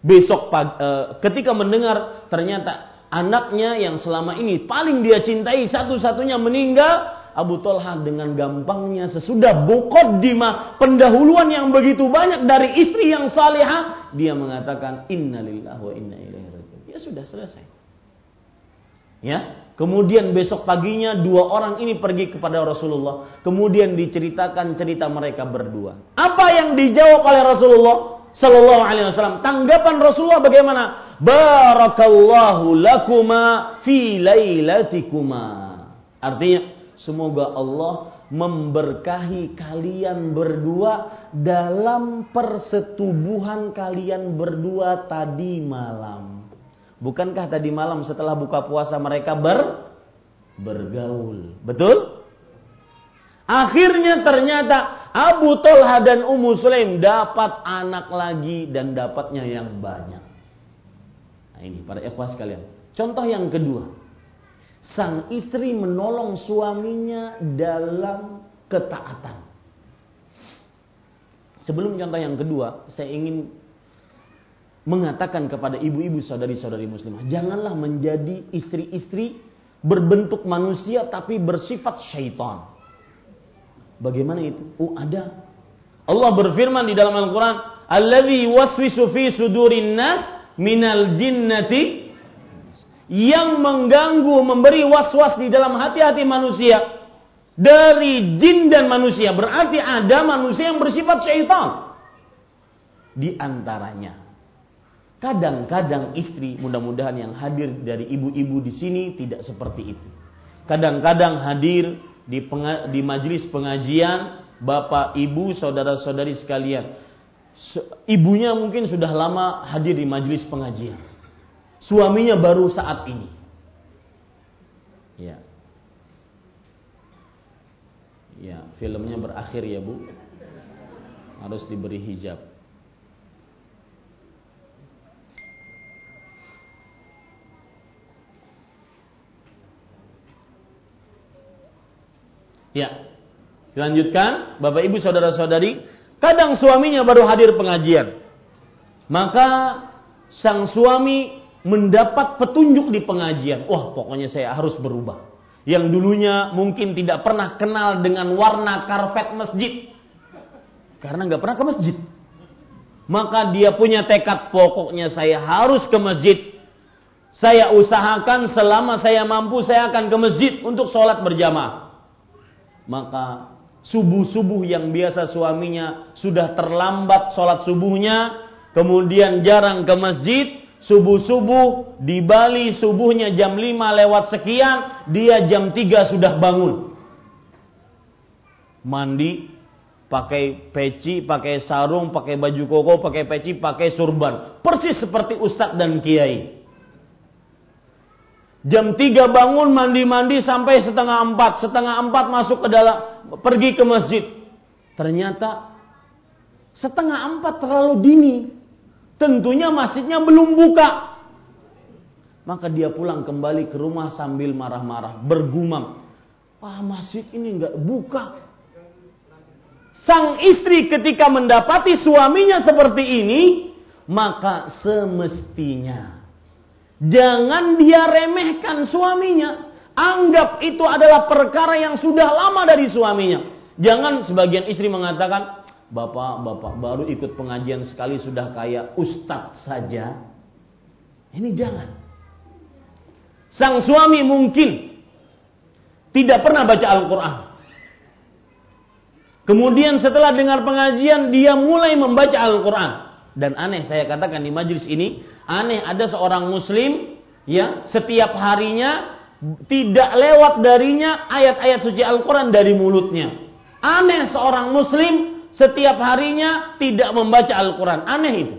Besok pagi, eh, ketika mendengar ternyata anaknya yang selama ini paling dia cintai satu-satunya meninggal, Abu Talha dengan gampangnya sesudah bukodima pendahuluan yang begitu banyak dari istri yang salihah, dia mengatakan innalillahi wa inna ilaihi rajiun. Ya sudah selesai. Ya, kemudian besok paginya dua orang ini pergi kepada Rasulullah. Kemudian diceritakan cerita mereka berdua. Apa yang dijawab oleh Rasulullah Sallallahu Alaihi Wasallam? Tanggapan Rasulullah bagaimana? Barakallahu lakuma fi lailatikuma. Artinya semoga Allah memberkahi kalian berdua dalam persetubuhan kalian berdua tadi malam. Bukankah tadi malam setelah buka puasa mereka ber bergaul? Betul? Akhirnya ternyata Abu Talha dan Ummu Sulaim dapat anak lagi dan dapatnya yang banyak. Nah, ini para ikhwas sekalian. Contoh yang kedua. Sang istri menolong suaminya dalam ketaatan. Sebelum contoh yang kedua, saya ingin mengatakan kepada ibu-ibu saudari-saudari muslimah, janganlah menjadi istri-istri berbentuk manusia tapi bersifat syaitan. Bagaimana itu? Oh, ada. Allah berfirman di dalam Al-Qur'an, "Allazi waswisu fi sudurin nas minal jinnati" yang mengganggu, memberi was-was di dalam hati-hati manusia dari jin dan manusia. Berarti ada manusia yang bersifat syaitan. Di antaranya. Kadang-kadang istri, mudah-mudahan yang hadir dari ibu-ibu di sini tidak seperti itu. Kadang-kadang hadir di, di majelis pengajian, bapak, ibu, saudara-saudari sekalian. Ibunya mungkin sudah lama hadir di majelis pengajian. Suaminya baru saat ini. Ya, Ya, filmnya berakhir ya Bu. Harus diberi hijab. Ya. Dilanjutkan, Bapak Ibu saudara-saudari, kadang suaminya baru hadir pengajian. Maka sang suami mendapat petunjuk di pengajian. Wah, pokoknya saya harus berubah yang dulunya mungkin tidak pernah kenal dengan warna karpet masjid karena nggak pernah ke masjid maka dia punya tekad pokoknya saya harus ke masjid saya usahakan selama saya mampu saya akan ke masjid untuk sholat berjamaah maka subuh-subuh yang biasa suaminya sudah terlambat sholat subuhnya kemudian jarang ke masjid subuh-subuh di Bali subuhnya jam 5 lewat sekian, dia jam 3 sudah bangun. Mandi, pakai peci, pakai sarung, pakai baju koko, pakai peci, pakai surban. Persis seperti ustadz dan kiai. Jam 3 bangun, mandi-mandi sampai setengah empat. Setengah empat masuk ke dalam, pergi ke masjid. Ternyata setengah empat terlalu dini. Tentunya masjidnya belum buka. Maka dia pulang kembali ke rumah sambil marah-marah, bergumam. Wah masjid ini nggak buka. Sang istri ketika mendapati suaminya seperti ini, maka semestinya jangan dia remehkan suaminya. Anggap itu adalah perkara yang sudah lama dari suaminya. Jangan sebagian istri mengatakan, Bapak-bapak baru ikut pengajian sekali sudah kayak ustadz saja. Ini jangan. Sang suami mungkin tidak pernah baca Al-Quran. Kemudian setelah dengar pengajian dia mulai membaca Al-Quran. Dan aneh saya katakan di majelis ini, aneh ada seorang muslim ya setiap harinya tidak lewat darinya ayat-ayat suci Al-Quran dari mulutnya. Aneh seorang muslim setiap harinya tidak membaca Al-Quran. Aneh itu.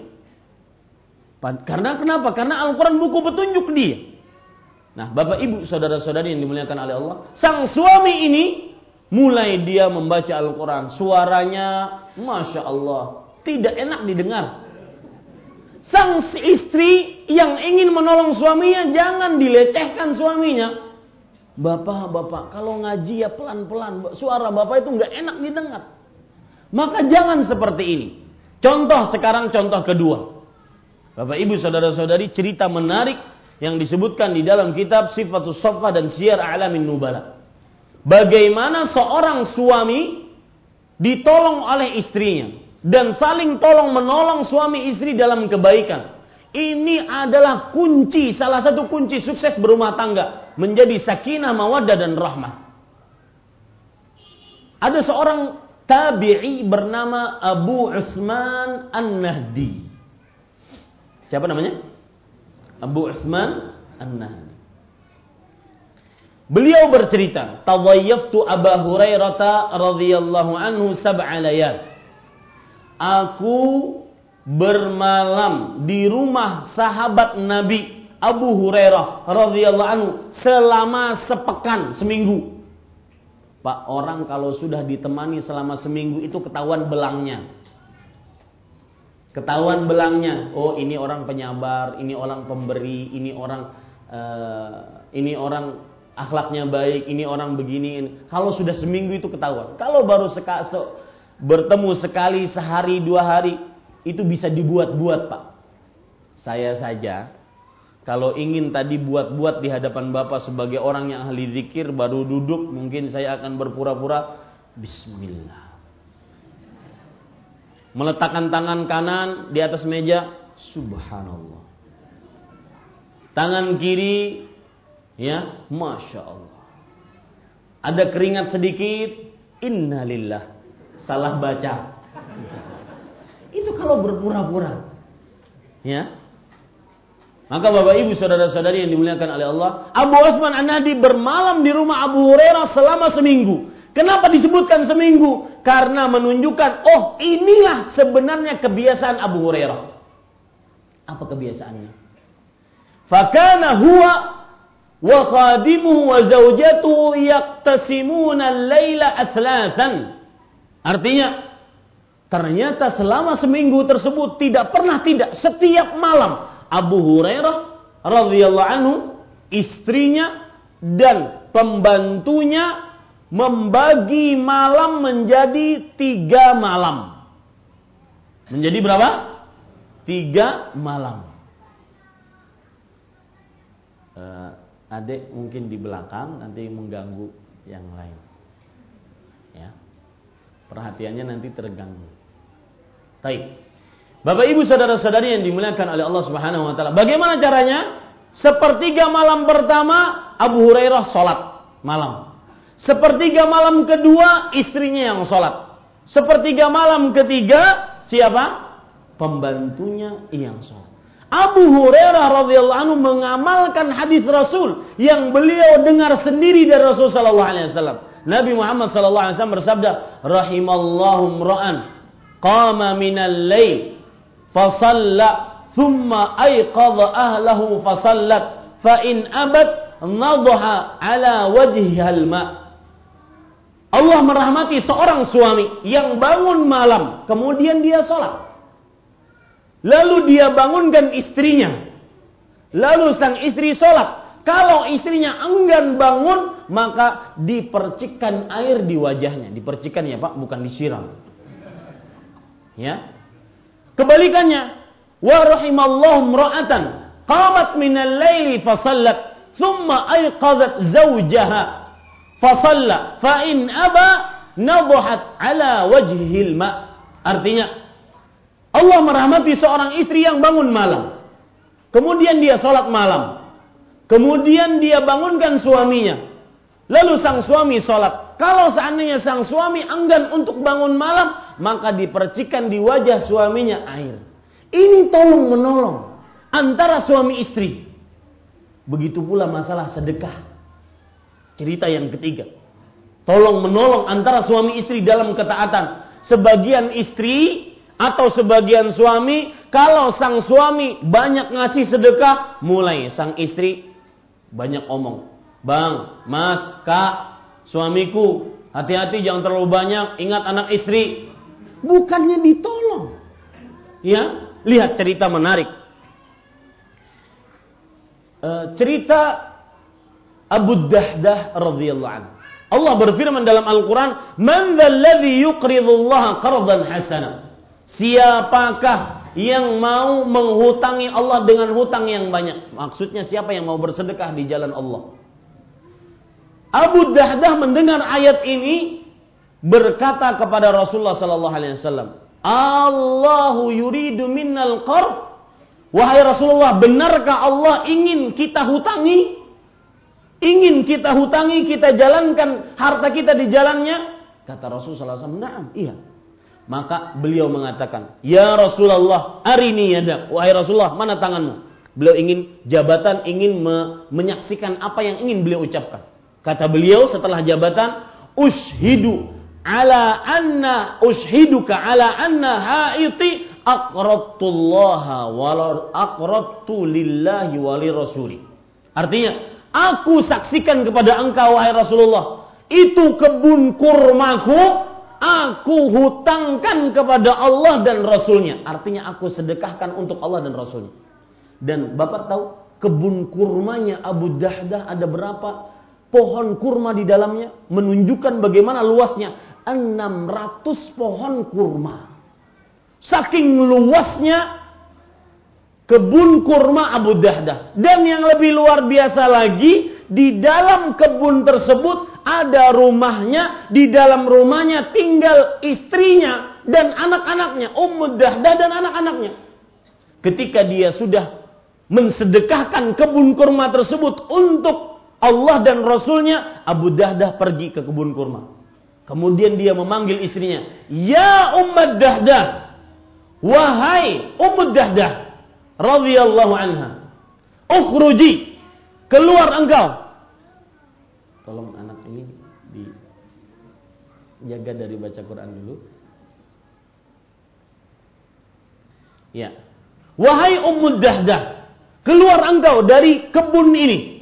Karena kenapa? Karena Al-Quran buku petunjuk dia. Nah, Bapak Ibu, saudara-saudari yang dimuliakan oleh Allah, sang suami ini mulai dia membaca Al-Quran. Suaranya, masya Allah, tidak enak didengar. Sang istri yang ingin menolong suaminya, jangan dilecehkan suaminya. Bapak, bapak, kalau ngaji ya pelan-pelan. Suara bapak itu nggak enak didengar. Maka jangan seperti ini. Contoh sekarang contoh kedua. Bapak Ibu saudara-saudari cerita menarik yang disebutkan di dalam kitab Sifatus Sofa dan Syiar Alamin Nubala. Bagaimana seorang suami ditolong oleh istrinya dan saling tolong menolong suami istri dalam kebaikan. Ini adalah kunci, salah satu kunci sukses berumah tangga. Menjadi sakinah, mawaddah, dan rahmah. Ada seorang tabi'i bernama Abu Utsman An-Nahdi. Siapa namanya? Abu Utsman An-Nahdi. Beliau bercerita, "Tadhayyaftu Abu Hurairah radhiyallahu anhu sab'a layal." Aku bermalam di rumah sahabat Nabi Abu Hurairah radhiyallahu anhu selama sepekan, seminggu. Pak, orang kalau sudah ditemani selama seminggu itu ketahuan belangnya. Ketahuan belangnya. Oh, ini orang penyabar, ini orang pemberi, ini orang uh, ini orang akhlaknya baik, ini orang begini. Ini. Kalau sudah seminggu itu ketahuan. Kalau baru seka, se, bertemu sekali, sehari, dua hari, itu bisa dibuat-buat, Pak. Saya saja kalau ingin tadi buat-buat di hadapan Bapak sebagai orang yang ahli zikir baru duduk mungkin saya akan berpura-pura bismillah. Meletakkan tangan kanan di atas meja subhanallah. Tangan kiri ya masya Allah. Ada keringat sedikit innalillah. Salah baca. Itu kalau berpura-pura. Ya, maka Bapak Ibu saudara-saudari yang dimuliakan oleh Allah, Abu Osman An-Nahdi bermalam di rumah Abu Hurairah selama seminggu. Kenapa disebutkan seminggu? Karena menunjukkan, oh inilah sebenarnya kebiasaan Abu Hurairah. Apa kebiasaannya? Fakana huwa wa khadimuhu wa zawjatuhu yaktasimuna al-laila. Artinya, ternyata selama seminggu tersebut tidak pernah tidak setiap malam Abu Hurairah radhiyallahu anhu istrinya dan pembantunya membagi malam menjadi tiga malam. Menjadi berapa? Tiga malam. Uh, adik mungkin di belakang nanti mengganggu yang lain. Ya. Perhatiannya nanti terganggu. Baik. Bapak Ibu saudara-saudari yang dimuliakan oleh Allah Subhanahu wa taala. Bagaimana caranya? Sepertiga malam pertama Abu Hurairah sholat malam. Sepertiga malam kedua istrinya yang sholat. Sepertiga malam ketiga siapa? Pembantunya yang sholat. Abu Hurairah radhiyallahu anhu mengamalkan hadis Rasul yang beliau dengar sendiri dari Rasul sallallahu alaihi wasallam. Nabi Muhammad sallallahu alaihi wasallam bersabda, "Rahimallahu ra'an qama minal lail fasalla thumma ayqadha ahlahu fasallat fa in abad nadha ala wajhiha alma Allah merahmati seorang suami yang bangun malam kemudian dia sholat. Lalu dia bangunkan istrinya. Lalu sang istri sholat. Kalau istrinya enggan bangun maka dipercikkan air di wajahnya dipercikkan ya pak bukan disiram ya Kebalikannya, wa rahimallahu imra'atan qamat al laili fa sallat thumma ayqadat zawjaha fa salla fa in aba nadhat ala wajhil ma. Artinya Allah merahmati seorang istri yang bangun malam. Kemudian dia sholat malam. Kemudian dia bangunkan suaminya. Lalu sang suami sholat. Kalau seandainya sang suami enggan untuk bangun malam, maka dipercikan di wajah suaminya air. Ini tolong menolong antara suami istri. Begitu pula masalah sedekah. Cerita yang ketiga. Tolong menolong antara suami istri dalam ketaatan. Sebagian istri atau sebagian suami, kalau sang suami banyak ngasih sedekah, mulai sang istri banyak omong. Bang, mas, kak, suamiku, hati-hati jangan terlalu banyak, ingat anak istri bukannya ditolong. Ya, lihat cerita menarik. E, cerita Abu Dahdah radhiyallahu anhu. Allah berfirman dalam Al-Quran, Man dzalladzi yuqridullaha qardan hasana. Siapakah yang mau menghutangi Allah dengan hutang yang banyak? Maksudnya siapa yang mau bersedekah di jalan Allah? Abu Dahdah mendengar ayat ini, berkata kepada Rasulullah sallallahu alaihi wasallam, "Allahu yuridu minnal qard?" Wahai Rasulullah, benarkah Allah ingin kita hutangi? Ingin kita hutangi, kita jalankan harta kita di jalannya? Kata Rasulullah SAW, "Na'am, iya." Maka beliau mengatakan, "Ya Rasulullah, arini yadak." Wahai Rasulullah, mana tanganmu? Beliau ingin jabatan, ingin me menyaksikan apa yang ingin beliau ucapkan. Kata beliau setelah jabatan, "Ushidu ala anna ushiduka ala anna haiti aqradtullaha wa aqradtu lillahi wa li rasuli. Artinya, aku saksikan kepada engkau wahai Rasulullah, itu kebun kurmaku aku hutangkan kepada Allah dan Rasulnya. Artinya aku sedekahkan untuk Allah dan Rasulnya. Dan Bapak tahu kebun kurmanya Abu Dahdah ada berapa pohon kurma di dalamnya? Menunjukkan bagaimana luasnya. 600 pohon kurma. Saking luasnya kebun kurma Abu Dahdah. Dan yang lebih luar biasa lagi, di dalam kebun tersebut ada rumahnya, di dalam rumahnya tinggal istrinya dan anak-anaknya, Ummu Dahdah dan anak-anaknya. Ketika dia sudah mensedekahkan kebun kurma tersebut untuk Allah dan Rasulnya, Abu Dahdah pergi ke kebun kurma. Kemudian dia memanggil istrinya, Ya Ummu Dahdah, wahai Ummu Dahdah, radhiyallahu anha, ukhruji Keluar engkau. Tolong anak ini dijaga dari baca Quran dulu. Ya. Wahai Ummu Dahdah, keluar engkau dari kebun ini.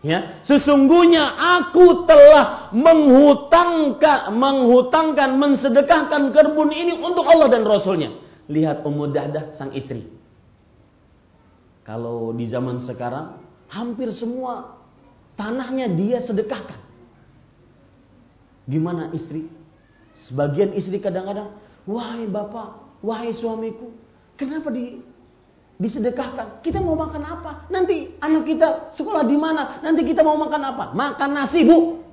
Ya, sesungguhnya aku telah menghutangkan, menghutangkan, mensedekahkan kebun ini untuk Allah dan Rasulnya. Lihat Ummu Dahdah sang istri. Kalau di zaman sekarang hampir semua tanahnya dia sedekahkan. Gimana istri? Sebagian istri kadang-kadang, wahai bapak, wahai suamiku, kenapa di disedekahkan? Kita mau makan apa? Nanti anak kita sekolah di mana? Nanti kita mau makan apa? Makan nasi, Bu.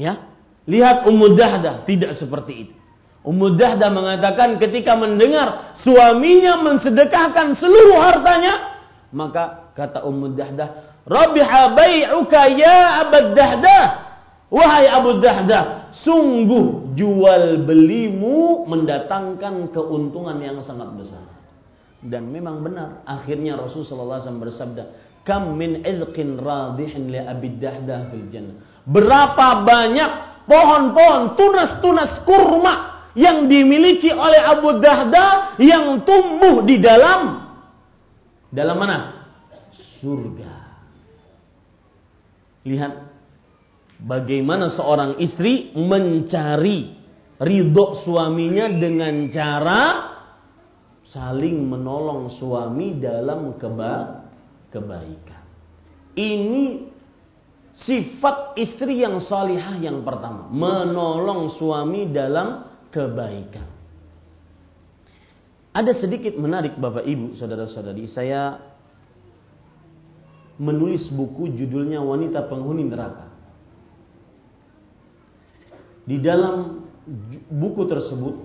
Ya. Lihat Ummu Dahdah tidak seperti itu. Ummu Dahdah mengatakan ketika mendengar suaminya mensedekahkan seluruh hartanya, maka Kata Ummu Dahdah, "Rabiha bai'uka ya Abu Dahdah." Wahai Abu Dahdah, sungguh jual belimu mendatangkan keuntungan yang sangat besar. Dan memang benar, akhirnya Rasulullah SAW bersabda, "Kam min ilqin radihin li Dahdah fil jannah." Berapa banyak pohon-pohon tunas-tunas kurma yang dimiliki oleh Abu Dahdah yang tumbuh di dalam dalam mana? surga. Lihat bagaimana seorang istri mencari ridho suaminya dengan cara saling menolong suami dalam keba kebaikan. Ini sifat istri yang salihah yang pertama, menolong suami dalam kebaikan. Ada sedikit menarik Bapak Ibu, saudara-saudari, saya menulis buku judulnya Wanita Penghuni Neraka. Di dalam buku tersebut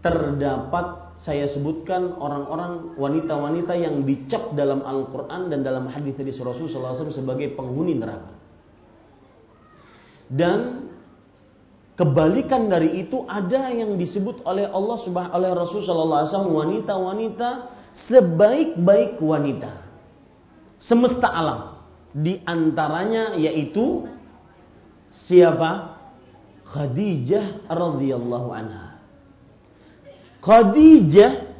terdapat saya sebutkan orang-orang wanita-wanita yang dicap dalam Al-Quran dan dalam hadis dari Rasulullah SAW sebagai penghuni neraka. Dan kebalikan dari itu ada yang disebut oleh Allah Subhanahu oleh Rasulullah SAW wanita-wanita sebaik-baik wanita semesta alam. Di antaranya yaitu siapa? Khadijah radhiyallahu anha. Khadijah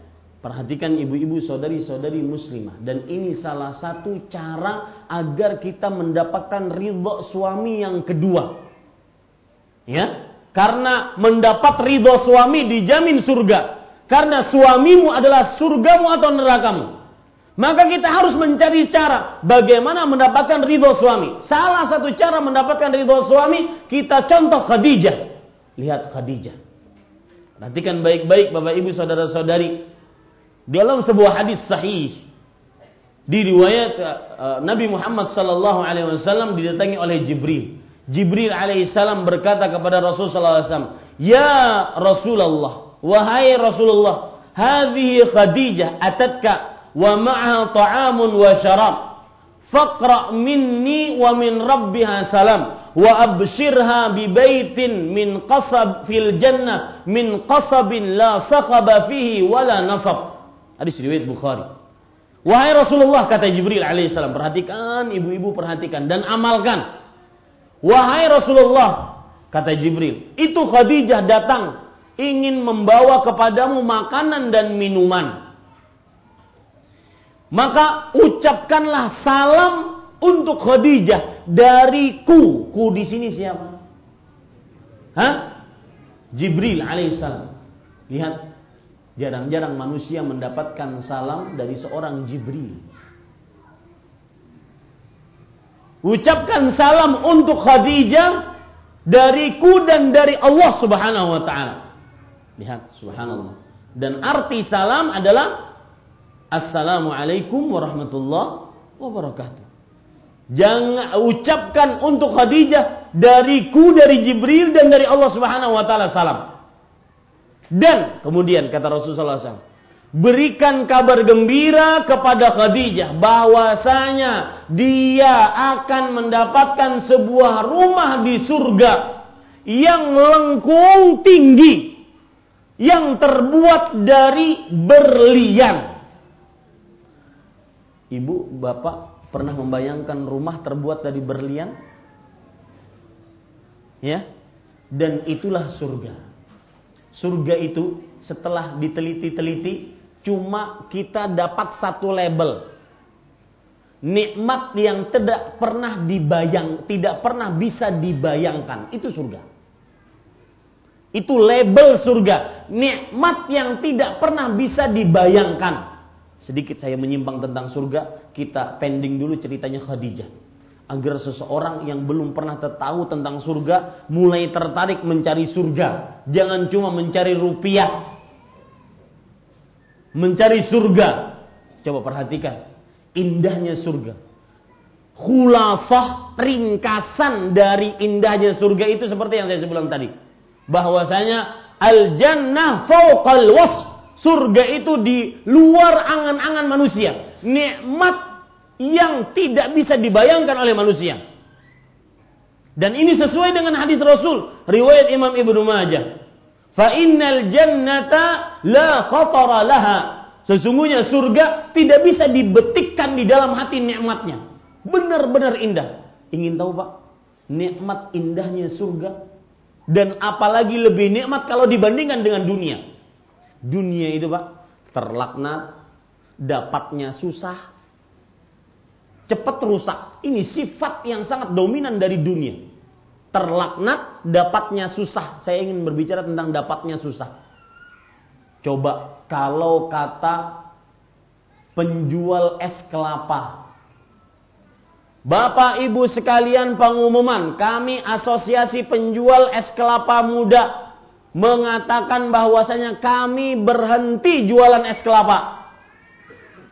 Perhatikan ibu-ibu saudari-saudari muslimah dan ini salah satu cara agar kita mendapatkan ridho suami yang kedua. Ya, karena mendapat ridho suami dijamin surga. Karena suamimu adalah surgamu atau nerakamu. Maka kita harus mencari cara bagaimana mendapatkan ridho suami. Salah satu cara mendapatkan ridho suami, kita contoh Khadijah. Lihat Khadijah. Perhatikan baik-baik Bapak Ibu Saudara-saudari. Dalam sebuah hadis sahih di riwayat uh, Nabi Muhammad sallallahu alaihi wasallam didatangi oleh Jibril. Jibril alaihi salam berkata kepada Rasul sallallahu alaihi wasallam, "Ya Rasulullah, wahai Rasulullah, hadhihi Khadijah atatka wa ma'aha ta'amun wa syarab faqra minni wa min rabbiha salam wa abshirha bi baitin min qasab fil jannah min qasabin la sakhaba fihi wala nasab. Hadis riwayat Bukhari. Wahai Rasulullah kata Jibril alaihissalam perhatikan ibu-ibu perhatikan dan amalkan. Wahai Rasulullah kata Jibril itu Khadijah datang ingin membawa kepadamu makanan dan minuman. Maka ucapkanlah salam untuk Khadijah dariku. Ku di sini siapa? Hah? Jibril alaihissalam. Lihat, jarang-jarang manusia mendapatkan salam dari seorang Jibril. Ucapkan salam untuk Khadijah dariku dan dari Allah Subhanahu wa taala. Lihat, subhanallah. Dan arti salam adalah Assalamualaikum warahmatullahi wabarakatuh. Jangan ucapkan untuk Khadijah dariku dari Jibril dan dari Allah Subhanahu wa taala salam. Dan kemudian kata Rasulullah SAW, berikan kabar gembira kepada Khadijah bahwasanya dia akan mendapatkan sebuah rumah di surga yang lengkung tinggi yang terbuat dari berlian. Ibu, bapak Pernah membayangkan rumah terbuat dari berlian? Ya. Dan itulah surga. Surga itu setelah diteliti-teliti cuma kita dapat satu label. Nikmat yang tidak pernah dibayang, tidak pernah bisa dibayangkan, itu surga. Itu label surga. Nikmat yang tidak pernah bisa dibayangkan. Sedikit saya menyimpang tentang surga, kita pending dulu ceritanya Khadijah. Agar seseorang yang belum pernah tahu tentang surga, mulai tertarik mencari surga. Jangan cuma mencari rupiah. Mencari surga. Coba perhatikan. Indahnya surga. Khulasah ringkasan dari indahnya surga itu seperti yang saya sebutkan tadi. Bahwasanya al-jannah fauqal wasf Surga itu di luar angan-angan manusia. Nikmat yang tidak bisa dibayangkan oleh manusia. Dan ini sesuai dengan hadis Rasul, riwayat Imam Ibnu Majah. Fa innal jannata la khatara laha. Sesungguhnya surga tidak bisa dibetikkan di dalam hati nikmatnya. Benar-benar indah. Ingin tahu Pak? Nikmat indahnya surga. Dan apalagi lebih nikmat kalau dibandingkan dengan dunia. Dunia itu Pak terlaknat, dapatnya susah, cepat rusak. Ini sifat yang sangat dominan dari dunia. Terlaknat, dapatnya susah. Saya ingin berbicara tentang dapatnya susah. Coba kalau kata penjual es kelapa. Bapak Ibu sekalian pengumuman, kami asosiasi penjual es kelapa muda mengatakan bahwasanya kami berhenti jualan es kelapa.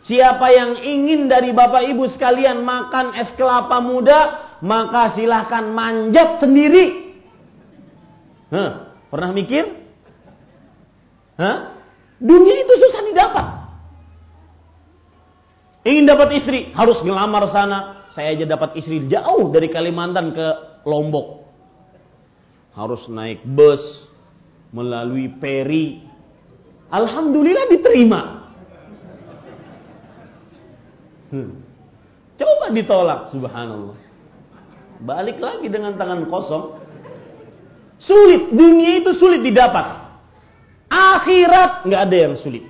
Siapa yang ingin dari Bapak Ibu sekalian makan es kelapa muda, maka silahkan manjat sendiri. Hah, pernah mikir? Hah? Dunia itu susah didapat. Ingin dapat istri, harus ngelamar sana. Saya aja dapat istri jauh dari Kalimantan ke Lombok. Harus naik bus, melalui peri. Alhamdulillah diterima. Hmm. Coba ditolak, subhanallah. Balik lagi dengan tangan kosong. Sulit, dunia itu sulit didapat. Akhirat nggak ada yang sulit.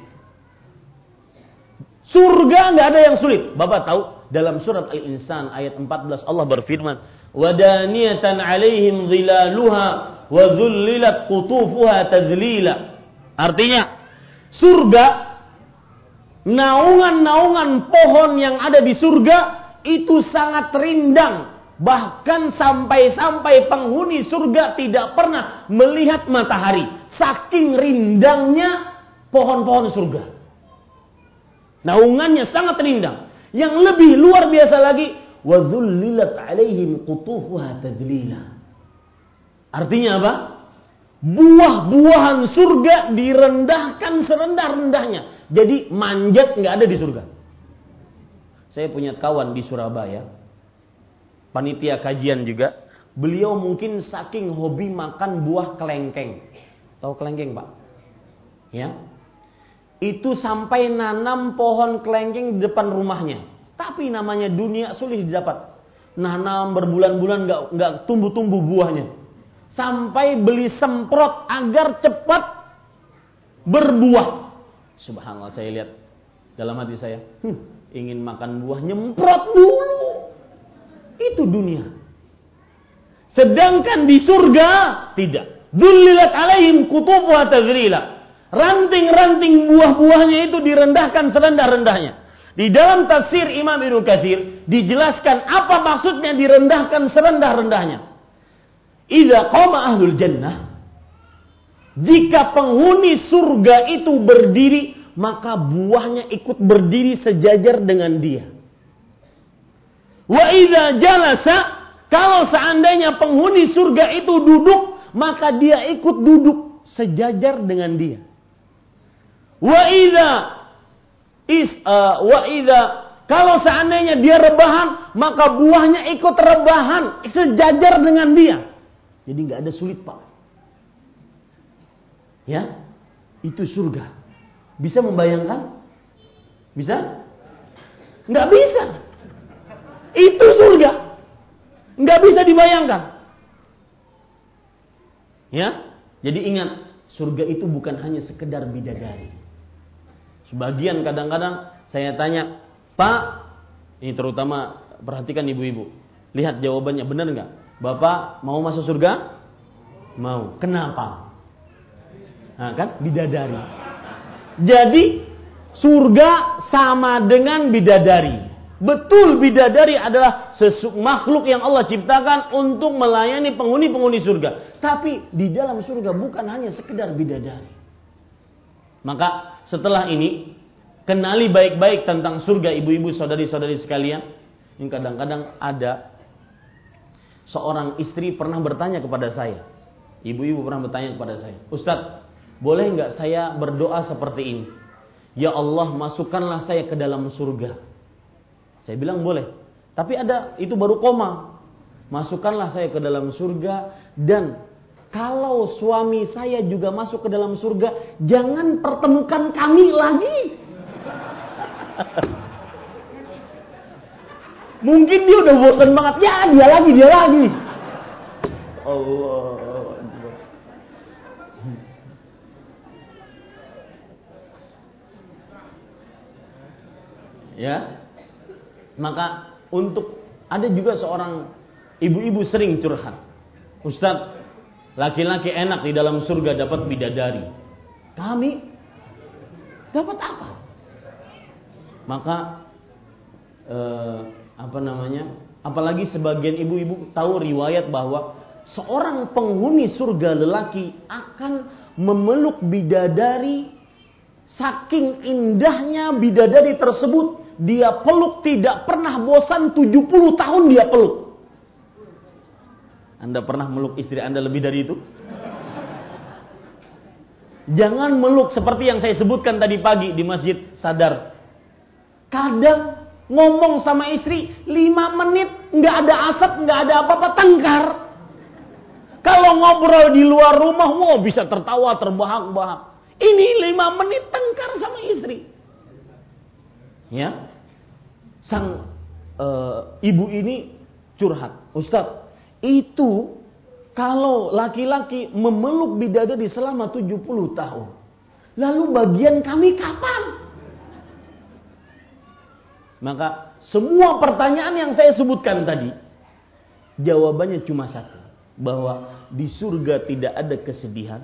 Surga nggak ada yang sulit. Bapak tahu dalam surat Al-Insan ayat 14 Allah berfirman, "Wadaniyatan 'alaihim dhilaluha wa dhullilat qutufuha. Artinya surga naungan-naungan pohon yang ada di surga itu sangat rindang. Bahkan sampai-sampai penghuni surga tidak pernah melihat matahari. Saking rindangnya pohon-pohon surga. Naungannya sangat rindang. Yang lebih luar biasa lagi wa alaihim qutufuha tadlila Artinya apa? Buah-buahan surga direndahkan serendah-rendahnya. Jadi manjat nggak ada di surga. Saya punya kawan di Surabaya, panitia kajian juga. Beliau mungkin saking hobi makan buah kelengkeng. Tahu kelengkeng, Pak? Ya. Itu sampai nanam pohon kelengkeng di depan rumahnya. Tapi namanya dunia sulit didapat. Nanam berbulan-bulan nggak nggak tumbuh-tumbuh buahnya sampai beli semprot agar cepat berbuah. Subhanallah saya lihat dalam hati saya, hm, ingin makan buah nyemprot dulu. Itu dunia. Sedangkan di surga tidak. Dzullilat alaihim tadzlila. Ranting-ranting buah-buahnya itu direndahkan serendah-rendahnya. Di dalam tafsir Imam Ibnu Katsir dijelaskan apa maksudnya direndahkan serendah-rendahnya. Idza qama ahlul jannah jika penghuni surga itu berdiri, maka buahnya ikut berdiri sejajar dengan dia. Wa idza jalasa, kalau seandainya penghuni surga itu duduk, maka dia ikut duduk sejajar dengan dia. Wa idza is uh, wa idza kalau seandainya dia rebahan, maka buahnya ikut rebahan sejajar dengan dia. Jadi nggak ada sulit pak. Ya, itu surga. Bisa membayangkan? Bisa? Nggak bisa. Itu surga. Nggak bisa dibayangkan. Ya, jadi ingat, surga itu bukan hanya sekedar bidadari. Sebagian kadang-kadang saya tanya, Pak, ini terutama perhatikan ibu-ibu. Lihat jawabannya benar nggak? Bapak mau masuk surga? Mau. Kenapa? Nah, kan bidadari. Jadi surga sama dengan bidadari. Betul bidadari adalah sesuk makhluk yang Allah ciptakan untuk melayani penghuni-penghuni surga. Tapi di dalam surga bukan hanya sekedar bidadari. Maka setelah ini kenali baik-baik tentang surga ibu-ibu saudari-saudari sekalian. Yang kadang-kadang ada seorang istri pernah bertanya kepada saya. Ibu-ibu pernah bertanya kepada saya. Ustadz, boleh nggak saya berdoa seperti ini? Ya Allah masukkanlah saya ke dalam surga. Saya bilang boleh. Tapi ada itu baru koma. Masukkanlah saya ke dalam surga dan kalau suami saya juga masuk ke dalam surga, jangan pertemukan kami lagi. (laughs) Mungkin dia udah bosan banget. Ya, dia lagi, dia lagi. Allah. Ya, maka untuk ada juga seorang ibu-ibu sering curhat. Ustaz, laki-laki enak di dalam surga dapat bidadari. Kami dapat apa? Maka eh, apa namanya? Apalagi sebagian ibu-ibu tahu riwayat bahwa seorang penghuni surga lelaki akan memeluk bidadari saking indahnya bidadari tersebut dia peluk tidak pernah bosan 70 tahun dia peluk. Anda pernah meluk istri Anda lebih dari itu? Jangan meluk seperti yang saya sebutkan tadi pagi di masjid sadar. Kadang ngomong sama istri 5 menit nggak ada asap nggak ada apa-apa tengkar. Kalau ngobrol di luar rumah, wow bisa tertawa terbahak-bahak. Ini 5 menit tengkar sama istri ya sang e, ibu ini curhat Ustadz itu kalau laki-laki memeluk bidadari selama 70 tahun lalu bagian kami kapan maka semua pertanyaan yang saya sebutkan tadi jawabannya cuma satu bahwa di surga tidak ada kesedihan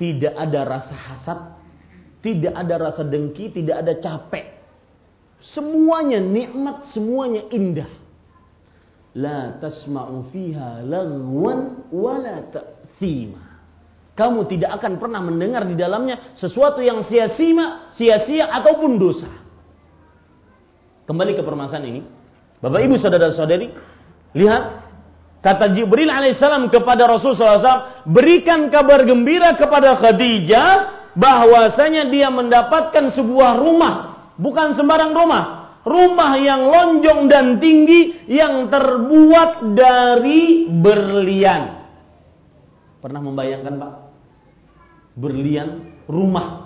tidak ada rasa hasad tidak ada rasa dengki tidak ada capek Semuanya nikmat, semuanya indah. La tasma'u fiha lagwan wala ta'thima. Kamu tidak akan pernah mendengar di dalamnya sesuatu yang sia-sia, sia-sia ataupun dosa. Kembali ke permasalahan ini. Bapak Ibu saudara-saudari, lihat kata Jibril alaihissalam kepada Rasulullah SAW, berikan kabar gembira kepada Khadijah bahwasanya dia mendapatkan sebuah rumah Bukan sembarang rumah. Rumah yang lonjong dan tinggi yang terbuat dari berlian. Pernah membayangkan Pak? Berlian rumah.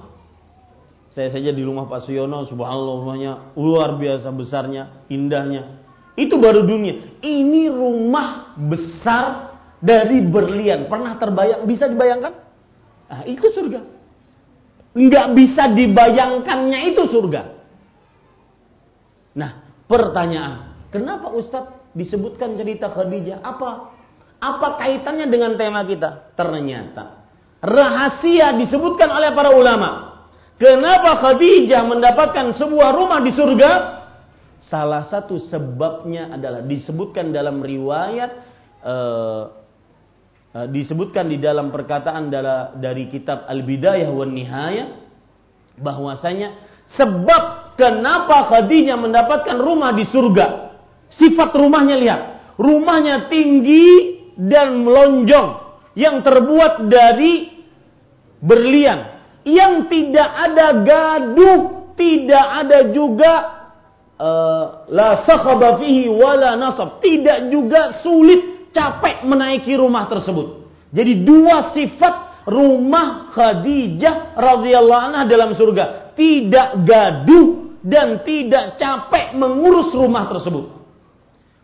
Saya saja di rumah Pak Suyono, subhanallah rumahnya luar biasa besarnya, indahnya. Itu baru dunia. Ini rumah besar dari berlian. Pernah terbayang? Bisa dibayangkan? Nah, itu surga. Nggak bisa dibayangkannya itu surga. Nah, pertanyaan, kenapa Ustadz disebutkan cerita Khadijah? Apa Apa kaitannya dengan tema kita? Ternyata rahasia disebutkan oleh para ulama. Kenapa Khadijah mendapatkan sebuah rumah di surga? Salah satu sebabnya adalah disebutkan dalam riwayat uh, uh, disebutkan di dalam perkataan dari kitab Al-Bidayah wan Nihayah bahwasanya sebab kenapa Khadijah mendapatkan rumah di surga. Sifat rumahnya lihat, rumahnya tinggi dan melonjong yang terbuat dari berlian yang tidak ada gaduh, tidak ada juga uh, la fihi wala nasab, tidak juga sulit capek menaiki rumah tersebut. Jadi dua sifat rumah Khadijah radhiyallahu anha dalam surga, tidak gaduh dan tidak capek mengurus rumah tersebut.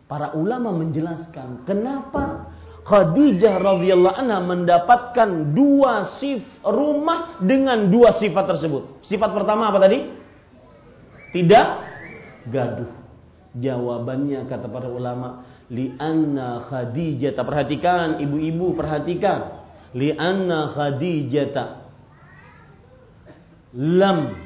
Para ulama menjelaskan kenapa Khadijah radhiyallahu anha mendapatkan dua sif rumah dengan dua sifat tersebut. Sifat pertama apa tadi? Tidak gaduh. Jawabannya kata para ulama, li anna Khadijah perhatikan ibu-ibu perhatikan. Li anna Khadijah lam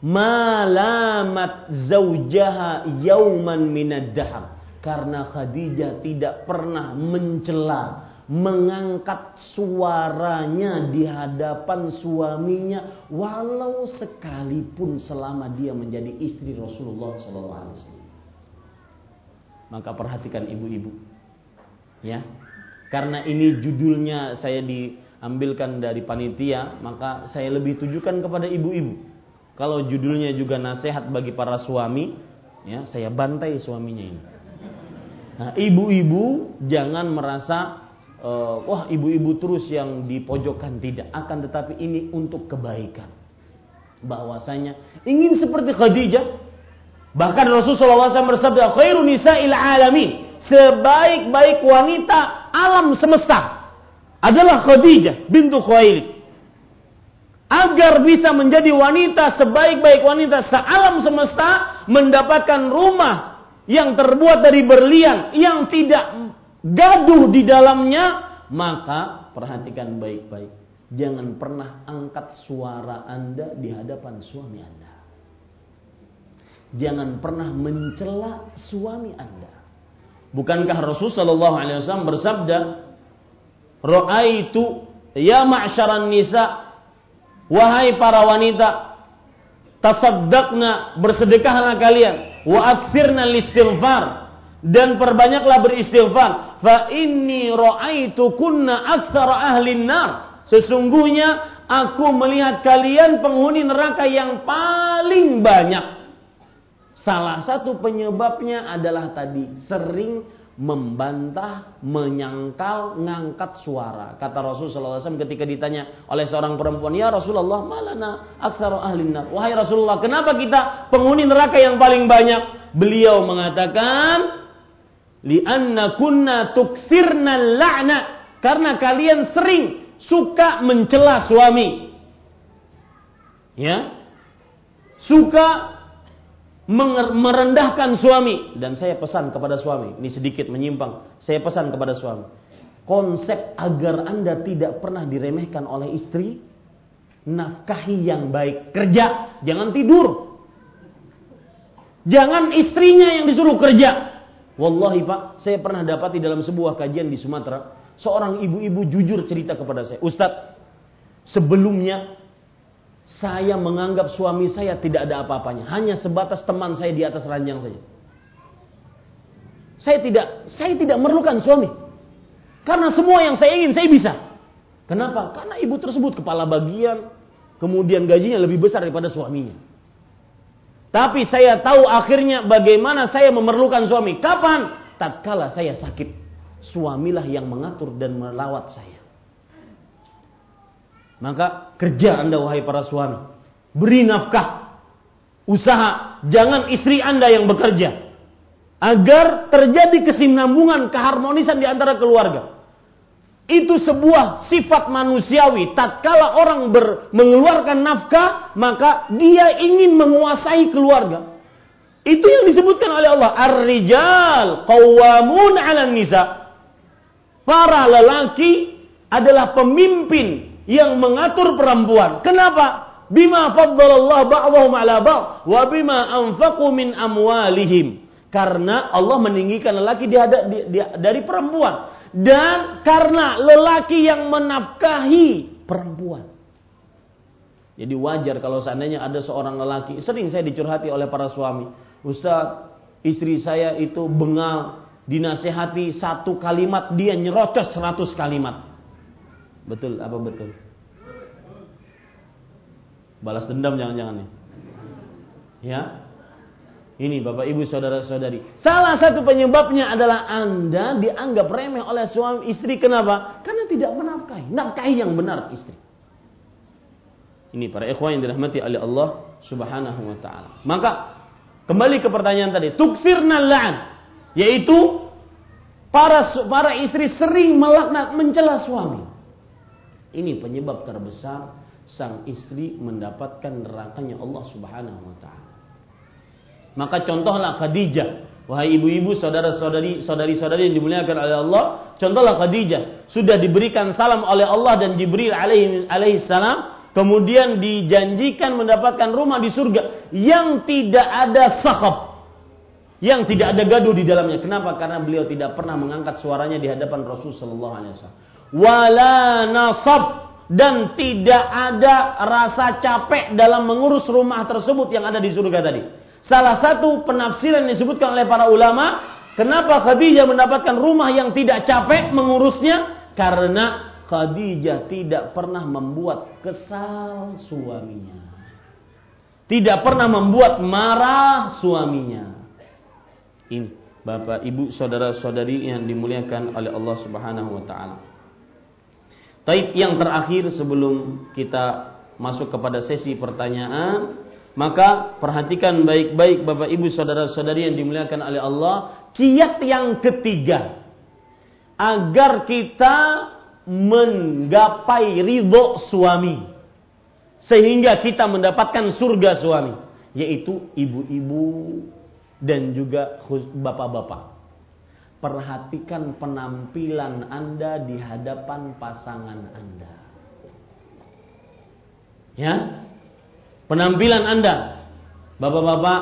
malamat zaujaha yauman minad dahar karena Khadijah tidak pernah mencela, mengangkat suaranya di hadapan suaminya walau sekalipun selama dia menjadi istri Rasulullah SAW. Maka perhatikan ibu-ibu. Ya. Karena ini judulnya saya diambilkan dari panitia, maka saya lebih tujukan kepada ibu-ibu. Kalau judulnya juga nasihat bagi para suami, ya saya bantai suaminya ini. Nah, ibu-ibu jangan merasa uh, wah ibu-ibu terus yang dipojokkan. Tidak akan tetapi ini untuk kebaikan. Bahwasanya ingin seperti Khadijah bahkan Rasulullah SAW bersabda khairu nisa'il alamin. Sebaik-baik wanita alam semesta adalah Khadijah bintu Khuwailid. Agar bisa menjadi wanita sebaik-baik wanita sealam semesta mendapatkan rumah yang terbuat dari berlian yang tidak gaduh di dalamnya, maka perhatikan baik-baik. Jangan pernah angkat suara Anda di hadapan suami Anda. Jangan pernah mencela suami Anda. Bukankah Rasulullah Shallallahu Alaihi Wasallam bersabda, "Ra'aitu ya ma'syaran nisa, wahai para wanita, tasaddaqna bersedekahlah kalian wa aktsirna istighfar dan perbanyaklah beristighfar. Fa inni raaitu kunna aktsara ahli nar. Sesungguhnya aku melihat kalian penghuni neraka yang paling banyak. Salah satu penyebabnya adalah tadi sering membantah, menyangkal, ngangkat suara. Kata Rasulullah SAW ketika ditanya oleh seorang perempuan, Ya Rasulullah, malana aksara ahlin nar. Wahai Rasulullah, kenapa kita penghuni neraka yang paling banyak? Beliau mengatakan, Lianna kunna tuksirna la'na. Karena kalian sering suka mencela suami. Ya. Suka merendahkan suami. Dan saya pesan kepada suami. Ini sedikit menyimpang. Saya pesan kepada suami. Konsep agar anda tidak pernah diremehkan oleh istri nafkahi yang baik. Kerja jangan tidur. Jangan istrinya yang disuruh kerja. Wallahi pak saya pernah dapat di dalam sebuah kajian di Sumatera seorang ibu-ibu jujur cerita kepada saya. Ustadz sebelumnya saya menganggap suami saya tidak ada apa-apanya, hanya sebatas teman saya di atas ranjang saja. Saya tidak saya tidak memerlukan suami. Karena semua yang saya ingin saya bisa. Kenapa? Karena ibu tersebut kepala bagian, kemudian gajinya lebih besar daripada suaminya. Tapi saya tahu akhirnya bagaimana saya memerlukan suami. Kapan? Tatkala saya sakit. Suamilah yang mengatur dan melawat saya. Maka kerja anda wahai para suami. Beri nafkah. Usaha. Jangan istri anda yang bekerja. Agar terjadi kesinambungan, keharmonisan di antara keluarga. Itu sebuah sifat manusiawi. Tatkala orang ber, mengeluarkan nafkah, maka dia ingin menguasai keluarga. Itu yang disebutkan oleh Allah. Ar-rijal qawwamun 'ala nisa. para lelaki adalah pemimpin yang mengatur perempuan. Kenapa? Bima faddalallah ba'dahum ala ba'd wa bima anfaqu min amwalihim. Karena Allah meninggikan lelaki di, di, di, dari perempuan dan karena lelaki yang menafkahi perempuan. Jadi wajar kalau seandainya ada seorang lelaki, sering saya dicurhati oleh para suami, Ustaz, istri saya itu bengal, dinasehati satu kalimat dia nyerocos seratus kalimat. Betul apa betul? Balas dendam jangan-jangan nih. Ya. Ini Bapak Ibu saudara-saudari. Salah satu penyebabnya adalah Anda dianggap remeh oleh suami istri. Kenapa? Karena tidak menafkahi. Nafkahi yang benar istri. Ini para ikhwan yang dirahmati oleh Allah Subhanahu wa taala. Maka kembali ke pertanyaan tadi, tukfirna la'an, yaitu para para istri sering melaknat mencela suami. Ini penyebab terbesar sang istri mendapatkan nerakanya Allah Subhanahu wa taala. Maka contohlah Khadijah. Wahai ibu-ibu, saudara-saudari, saudari-saudari yang dimuliakan oleh Allah, contohlah Khadijah sudah diberikan salam oleh Allah dan Jibril alaihi, alaihi salam, kemudian dijanjikan mendapatkan rumah di surga yang tidak ada sakhab, yang tidak ada gaduh di dalamnya. Kenapa? Karena beliau tidak pernah mengangkat suaranya di hadapan Rasul sallallahu alaihi wasallam. Wala nasab dan tidak ada rasa capek dalam mengurus rumah tersebut yang ada di surga tadi. Salah satu penafsiran yang disebutkan oleh para ulama, kenapa Khadijah mendapatkan rumah yang tidak capek mengurusnya? Karena Khadijah tidak pernah membuat kesal suaminya. Tidak pernah membuat marah suaminya. Ini Bapak, Ibu, saudara-saudari yang dimuliakan oleh Allah Subhanahu wa taala. Taib yang terakhir sebelum kita masuk kepada sesi pertanyaan, maka perhatikan baik-baik Bapak Ibu saudara-saudari yang dimuliakan oleh Allah, kiat yang ketiga agar kita menggapai ridho suami sehingga kita mendapatkan surga suami yaitu ibu-ibu dan juga bapak-bapak Perhatikan penampilan Anda di hadapan pasangan Anda. Ya. Penampilan Anda. Bapak-bapak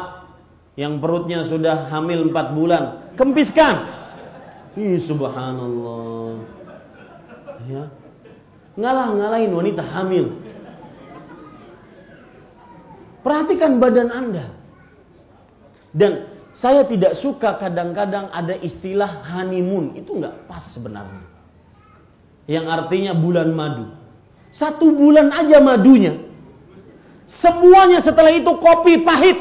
yang perutnya sudah hamil 4 bulan, kempiskan. Ih, subhanallah. Ya. Ngalah-ngalahin wanita hamil. Perhatikan badan Anda. Dan saya tidak suka kadang-kadang ada istilah honeymoon. Itu nggak pas sebenarnya. Yang artinya bulan madu. Satu bulan aja madunya. Semuanya setelah itu kopi pahit.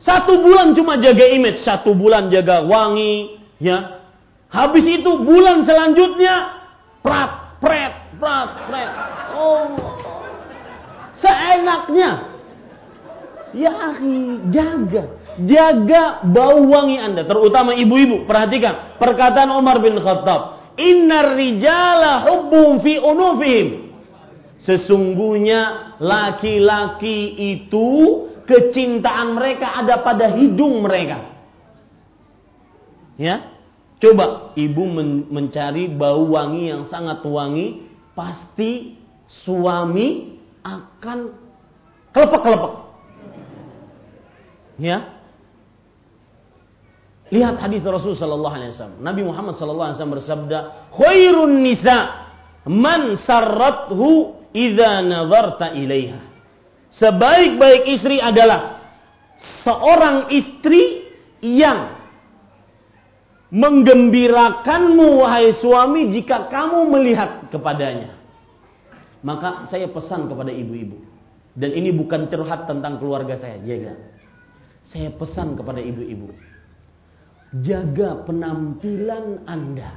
Satu bulan cuma jaga image, satu bulan jaga wangi, ya. Habis itu bulan selanjutnya prat, pret, prat, pret. Oh, seenaknya Ya akhi, jaga. Jaga bau wangi Anda. Terutama ibu-ibu. Perhatikan. Perkataan Umar bin Khattab. Innar rijala hubbum fi unufihim. Sesungguhnya laki-laki itu kecintaan mereka ada pada hidung mereka. Ya. Coba ibu men mencari bau wangi yang sangat wangi, pasti suami akan kelepek-kelepek. Ya. Lihat hadis Rasul sallallahu alaihi wasallam. Nabi Muhammad sallallahu alaihi wasallam bersabda, "Khairun nisa man sarrathu idza nazarta ilaiha." Sebaik-baik istri adalah seorang istri yang menggembirakanmu wahai suami jika kamu melihat kepadanya. Maka saya pesan kepada ibu-ibu. Dan ini bukan curhat tentang keluarga saya, jaga. Saya pesan kepada ibu-ibu, jaga penampilan Anda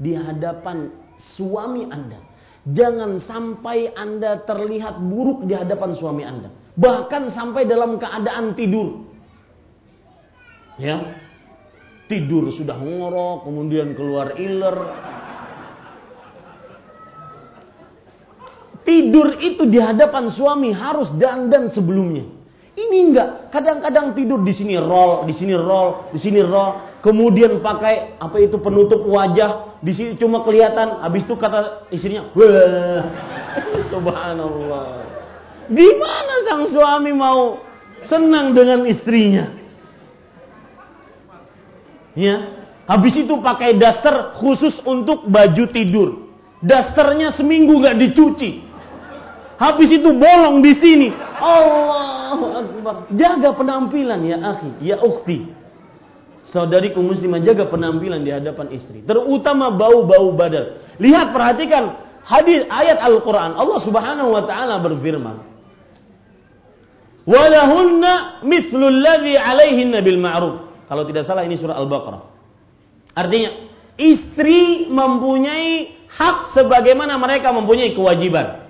di hadapan suami Anda. Jangan sampai Anda terlihat buruk di hadapan suami Anda. Bahkan sampai dalam keadaan tidur. Ya. Tidur sudah ngorok, kemudian keluar iler. Tidur itu di hadapan suami harus dandan sebelumnya. Ini enggak, kadang-kadang tidur di sini roll, di sini roll, di sini roll, kemudian pakai apa itu penutup wajah, di sini cuma kelihatan, habis itu kata istrinya, "Wah, (laughs) subhanallah." Gimana sang suami mau senang dengan istrinya? Ya, habis itu pakai daster khusus untuk baju tidur. Dasternya seminggu nggak dicuci. Habis itu bolong di sini. Allahu Akbar. Jaga penampilan ya akhi, ya ukhti. Saudariku muslimah jaga penampilan di hadapan istri. Terutama bau-bau badan. Lihat perhatikan hadis ayat Al-Qur'an. Allah Subhanahu wa taala berfirman. Walahunna mithlu alladhi 'alaihinna bil ma'ruf. Kalau tidak salah ini surah Al-Baqarah. Artinya, istri mempunyai hak sebagaimana mereka mempunyai kewajiban.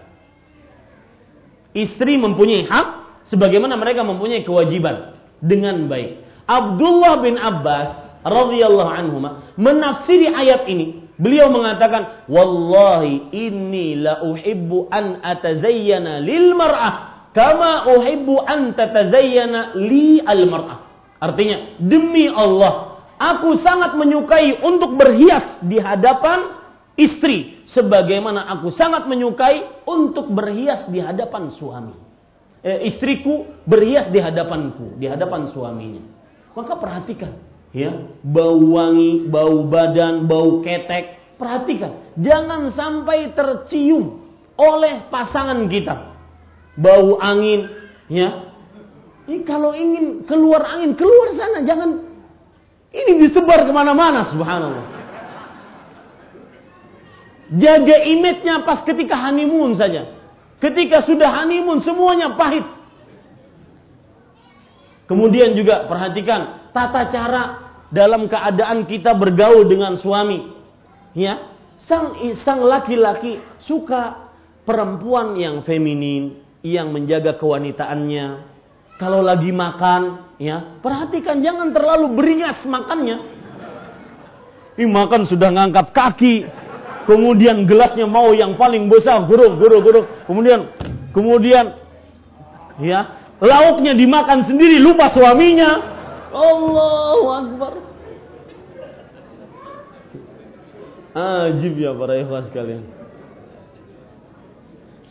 Istri mempunyai hak sebagaimana mereka mempunyai kewajiban dengan baik. Abdullah bin Abbas radhiyallahu anhu menafsiri ayat ini. Beliau mengatakan, "Wallahi inni la uhibbu an atazayyana lil mar'ah kama uhibbu an tatazayyana li al mar'ah." Artinya, demi Allah, aku sangat menyukai untuk berhias di hadapan istri sebagaimana aku sangat menyukai untuk berhias di hadapan suami. Eh, istriku berhias di hadapanku, di hadapan suaminya. Maka perhatikan, ya, bau wangi, bau badan, bau ketek, perhatikan, jangan sampai tercium oleh pasangan kita. Bau angin, ya. Ini kalau ingin keluar angin, keluar sana, jangan ini disebar ke mana-mana, subhanallah. Jaga image-nya pas ketika honeymoon saja. Ketika sudah honeymoon semuanya pahit. Kemudian juga perhatikan tata cara dalam keadaan kita bergaul dengan suami. Ya, sang sang laki-laki suka perempuan yang feminin, yang menjaga kewanitaannya. Kalau lagi makan, ya, perhatikan jangan terlalu beringas makannya. Ini makan sudah ngangkat kaki, kemudian gelasnya mau yang paling besar, guru, guru, guru, kemudian, kemudian, ya, lauknya dimakan sendiri, lupa suaminya. Allahu Akbar. Ajib ya para ikhwas sekalian.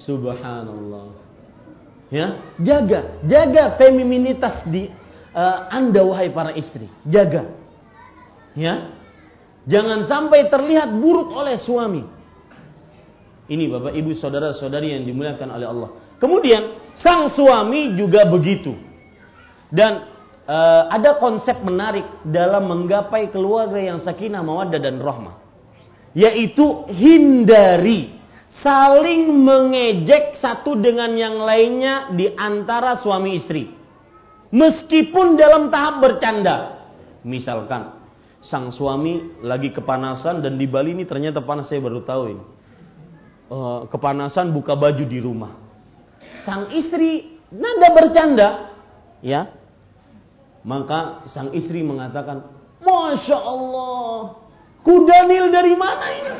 Subhanallah. Ya, jaga, jaga feminitas di uh, Anda wahai para istri. Jaga. Ya, Jangan sampai terlihat buruk oleh suami. Ini Bapak Ibu saudara-saudari yang dimuliakan oleh Allah. Kemudian sang suami juga begitu. Dan e, ada konsep menarik dalam menggapai keluarga yang sakinah, mawaddah dan rahmah. Yaitu hindari saling mengejek satu dengan yang lainnya di antara suami istri. Meskipun dalam tahap bercanda. Misalkan sang suami lagi kepanasan dan di Bali ini ternyata panas saya baru tahu ini. Uh, kepanasan buka baju di rumah. Sang istri nada bercanda, ya. Maka sang istri mengatakan, Masya Allah, kudanil dari mana ini?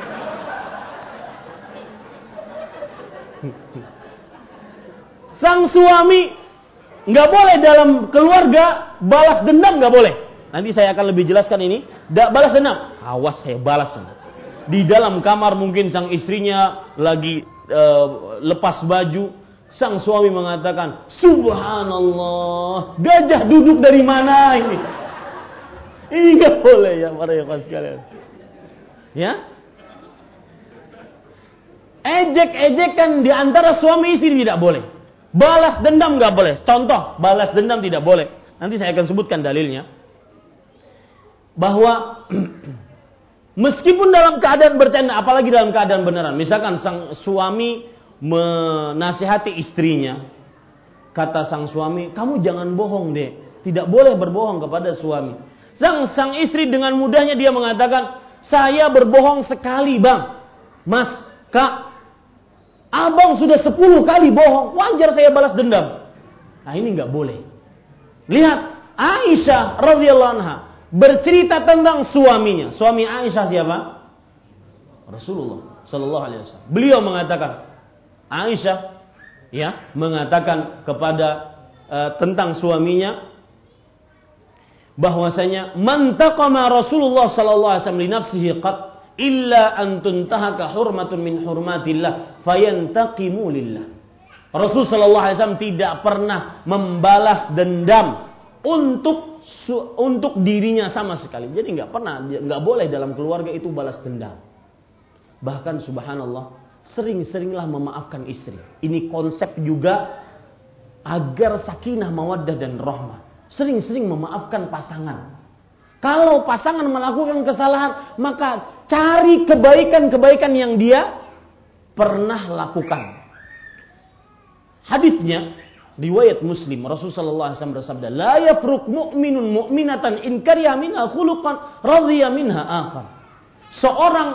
Sang suami nggak boleh dalam keluarga balas dendam nggak boleh. Nanti saya akan lebih jelaskan ini. Tidak balas dendam. Awas saya balas. Di dalam kamar mungkin sang istrinya lagi uh, lepas baju. Sang suami mengatakan, Subhanallah, gajah duduk dari mana ini? (laughs) Ini nggak boleh ya para yang sekalian. Ya, ejek-ejekan di antara suami istri tidak boleh. Balas dendam nggak boleh. Contoh, balas dendam tidak boleh. Nanti saya akan sebutkan dalilnya bahwa (clears throat) meskipun dalam keadaan bercanda, apalagi dalam keadaan beneran, misalkan sang suami menasihati istrinya, kata sang suami, kamu jangan bohong deh, tidak boleh berbohong kepada suami. Sang sang istri dengan mudahnya dia mengatakan, saya berbohong sekali bang, mas, kak, abang sudah sepuluh kali bohong, wajar saya balas dendam. Nah ini nggak boleh. Lihat Aisyah radhiyallahu anha bercerita tentang suaminya. Suami Aisyah siapa? Rasulullah Sallallahu Alaihi Wasallam. Beliau mengatakan, Aisyah ya mengatakan kepada uh, tentang suaminya bahwasanya mantaqama Rasulullah sallallahu alaihi wasallam li nafsihi qat illa an tuntahaka hurmatun min hurmatillah fayantaqimu lillah. Rasul sallallahu alaihi wasallam tidak pernah membalas dendam untuk untuk dirinya sama sekali. Jadi nggak pernah nggak boleh dalam keluarga itu balas dendam. Bahkan subhanallah sering-seringlah memaafkan istri. Ini konsep juga agar sakinah mawaddah dan rahmah sering-sering memaafkan pasangan. Kalau pasangan melakukan kesalahan, maka cari kebaikan-kebaikan yang dia pernah lakukan. Hadisnya riwayat Muslim Rasulullah SAW bersabda, "La yafruq mu'minun mu'minatan in karya minha khuluqan radhiya minha akhar." Seorang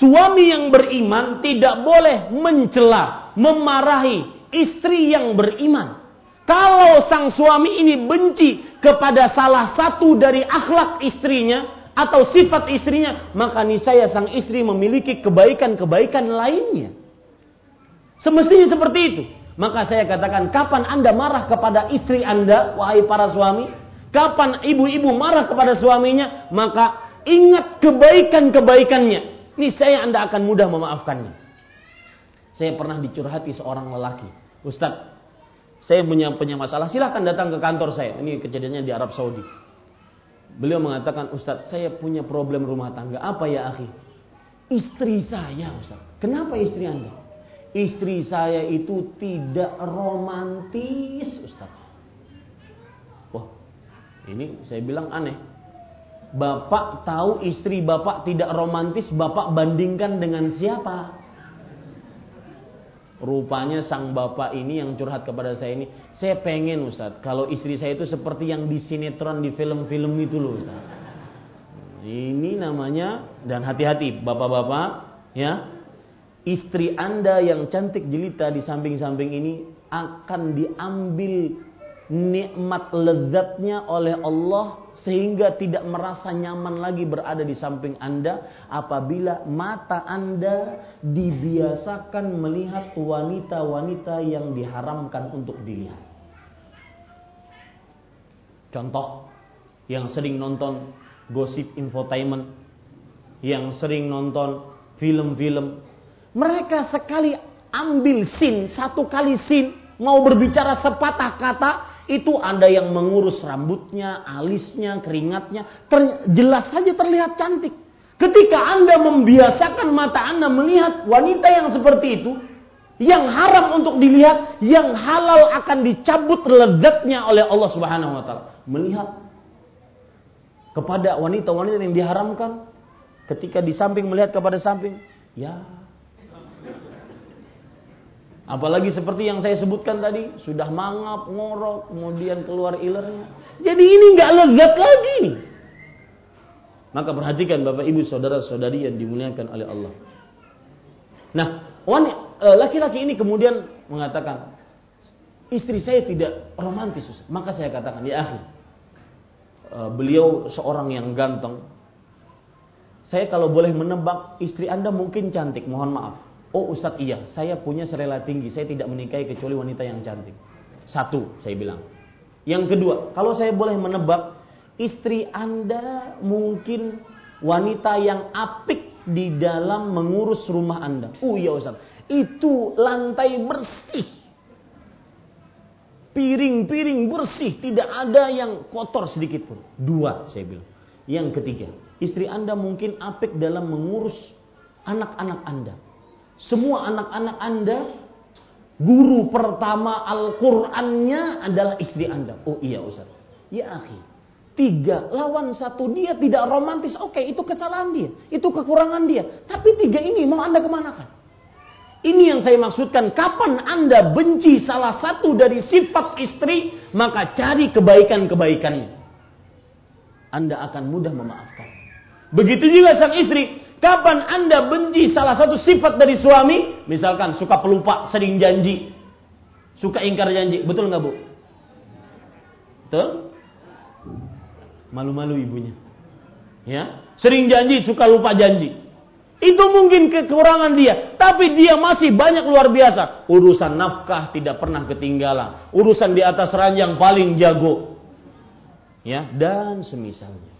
suami yang beriman tidak boleh mencela, memarahi istri yang beriman. Kalau sang suami ini benci kepada salah satu dari akhlak istrinya atau sifat istrinya, maka niscaya sang istri memiliki kebaikan-kebaikan lainnya. Semestinya seperti itu. Maka saya katakan, kapan Anda marah kepada istri Anda, wahai para suami? Kapan ibu-ibu marah kepada suaminya, maka ingat kebaikan-kebaikannya. Niscaya Anda akan mudah memaafkannya. Saya pernah dicurhati seorang lelaki. Ustadz, saya punya punya masalah, silahkan datang ke kantor saya. Ini kejadiannya di Arab Saudi. Beliau mengatakan, Ustadz, saya punya problem rumah tangga. Apa ya, akhi? Istri saya, Ustadz. Kenapa istri Anda? Istri saya itu tidak romantis, Ustadz. Wah, ini saya bilang aneh. Bapak tahu istri bapak tidak romantis, bapak bandingkan dengan siapa? Rupanya sang bapak ini yang curhat kepada saya ini, saya pengen Ustadz, kalau istri saya itu seperti yang di sinetron, di film-film itu loh Ustadz. Ini namanya, dan hati-hati bapak-bapak, ya, istri anda yang cantik jelita di samping-samping ini akan diambil nikmat lezatnya oleh Allah sehingga tidak merasa nyaman lagi berada di samping Anda apabila mata Anda dibiasakan melihat wanita-wanita yang diharamkan untuk dilihat. Contoh yang sering nonton gosip infotainment, yang sering nonton film-film, mereka sekali ambil sin, satu kali sin, mau berbicara sepatah kata, itu ada yang mengurus rambutnya, alisnya, keringatnya, ter, jelas saja terlihat cantik. Ketika Anda membiasakan mata Anda melihat wanita yang seperti itu, yang haram untuk dilihat, yang halal akan dicabut lezatnya oleh Allah Subhanahu wa taala. Melihat kepada wanita-wanita yang diharamkan ketika di samping melihat kepada samping, ya Apalagi seperti yang saya sebutkan tadi, sudah mangap, ngorok, kemudian keluar ilernya. Jadi ini nggak lezat lagi. Maka perhatikan Bapak Ibu saudara-saudari yang dimuliakan oleh Allah. Nah, e, laki-laki ini kemudian mengatakan, istri saya tidak romantis. Maka saya katakan, ya akhir, e, beliau seorang yang ganteng. Saya kalau boleh menebak, istri Anda mungkin cantik, mohon maaf. Oh Ustadz iya, saya punya selera tinggi, saya tidak menikahi kecuali wanita yang cantik. Satu, saya bilang. Yang kedua, kalau saya boleh menebak, istri Anda mungkin wanita yang apik di dalam mengurus rumah Anda. Oh iya Ustadz, itu lantai bersih. Piring-piring bersih, tidak ada yang kotor sedikit pun. Dua, saya bilang. Yang ketiga, istri Anda mungkin apik dalam mengurus anak-anak Anda semua anak-anak Anda, guru pertama Al-Qur'annya adalah istri Anda. Oh iya Ustaz. Ya akhi. Tiga lawan satu dia tidak romantis. Oke, itu kesalahan dia. Itu kekurangan dia. Tapi tiga ini mau Anda kemanakan? Ini yang saya maksudkan. Kapan Anda benci salah satu dari sifat istri, maka cari kebaikan-kebaikannya. Anda akan mudah memaafkan. Begitu juga sang istri. Kapan Anda benci salah satu sifat dari suami? Misalkan suka pelupa, sering janji. Suka ingkar janji. Betul nggak Bu? Betul? Malu-malu ibunya. Ya, sering janji, suka lupa janji. Itu mungkin kekurangan dia, tapi dia masih banyak luar biasa. Urusan nafkah tidak pernah ketinggalan. Urusan di atas ranjang paling jago. Ya, dan semisalnya.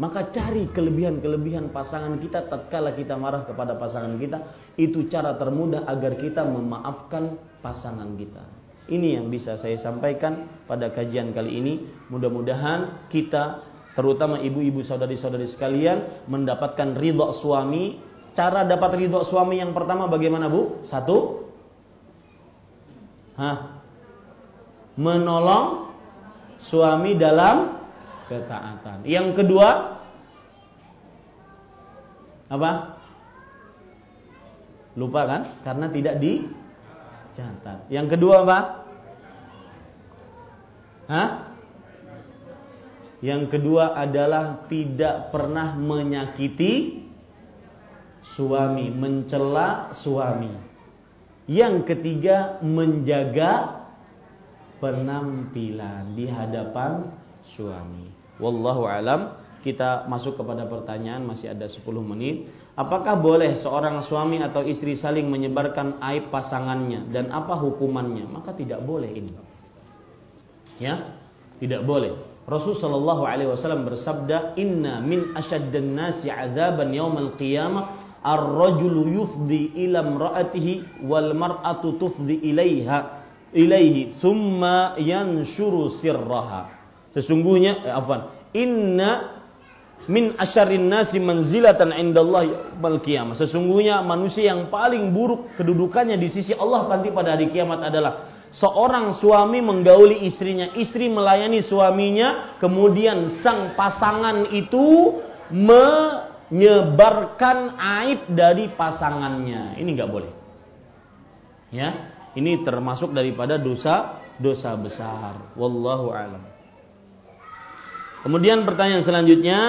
Maka cari kelebihan-kelebihan pasangan kita tatkala kita marah kepada pasangan kita, itu cara termudah agar kita memaafkan pasangan kita. Ini yang bisa saya sampaikan pada kajian kali ini. Mudah-mudahan kita terutama ibu-ibu saudari-saudari sekalian mendapatkan ridho suami. Cara dapat ridho suami yang pertama bagaimana bu? Satu, Hah? menolong suami dalam ketaatan. Yang kedua, apa? Lupa kan? Karena tidak dicatat. Yang kedua apa? Hah? Yang kedua adalah tidak pernah menyakiti suami, mencela suami. Yang ketiga menjaga penampilan di hadapan suami. Wallahu alam. Kita masuk kepada pertanyaan masih ada 10 menit. Apakah boleh seorang suami atau istri saling menyebarkan aib pasangannya dan apa hukumannya? Maka tidak boleh ini. Ya, tidak boleh. Rasul sallallahu alaihi wasallam bersabda, "Inna min asyaddan nasi 'adzaban yaumal qiyamah ar-rajulu yufdi ila imra'atihi wal mar'atu tufdi ilaiha ilaihi thumma yanshuru sirraha." Sesungguhnya eh, afwan, inna min asyarin nasi manzilatan indallah yaumal qiyamah. Sesungguhnya manusia yang paling buruk kedudukannya di sisi Allah nanti pada hari kiamat adalah seorang suami menggauli istrinya, istri melayani suaminya, kemudian sang pasangan itu menyebarkan aib dari pasangannya. Ini nggak boleh. Ya, ini termasuk daripada dosa dosa besar. Wallahu alam. Kemudian pertanyaan selanjutnya,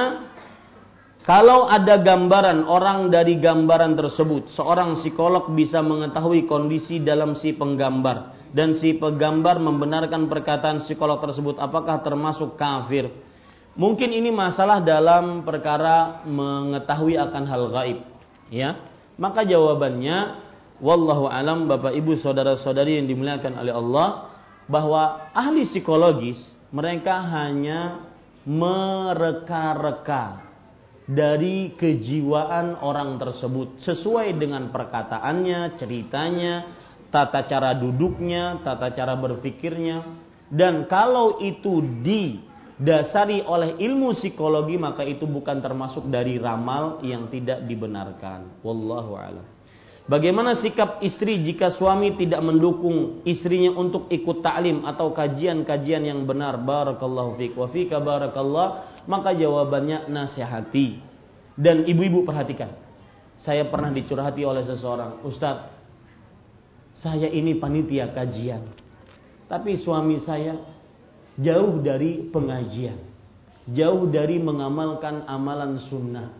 kalau ada gambaran orang dari gambaran tersebut, seorang psikolog bisa mengetahui kondisi dalam si penggambar dan si penggambar membenarkan perkataan psikolog tersebut apakah termasuk kafir? Mungkin ini masalah dalam perkara mengetahui akan hal gaib ya. Maka jawabannya wallahu alam Bapak Ibu saudara-saudari yang dimuliakan oleh Allah bahwa ahli psikologis mereka hanya mereka-reka dari kejiwaan orang tersebut sesuai dengan perkataannya, ceritanya, tata cara duduknya, tata cara berpikirnya, dan kalau itu didasari oleh ilmu psikologi maka itu bukan termasuk dari ramal yang tidak dibenarkan. Wallahu a'lam. Bagaimana sikap istri jika suami tidak mendukung istrinya untuk ikut taklim atau kajian-kajian yang benar? Barakallahu fiik wa fika barakallah. Maka jawabannya nasihati. Dan ibu-ibu perhatikan. Saya pernah dicurhati oleh seseorang, Ustadz, saya ini panitia kajian. Tapi suami saya jauh dari pengajian. Jauh dari mengamalkan amalan sunnah.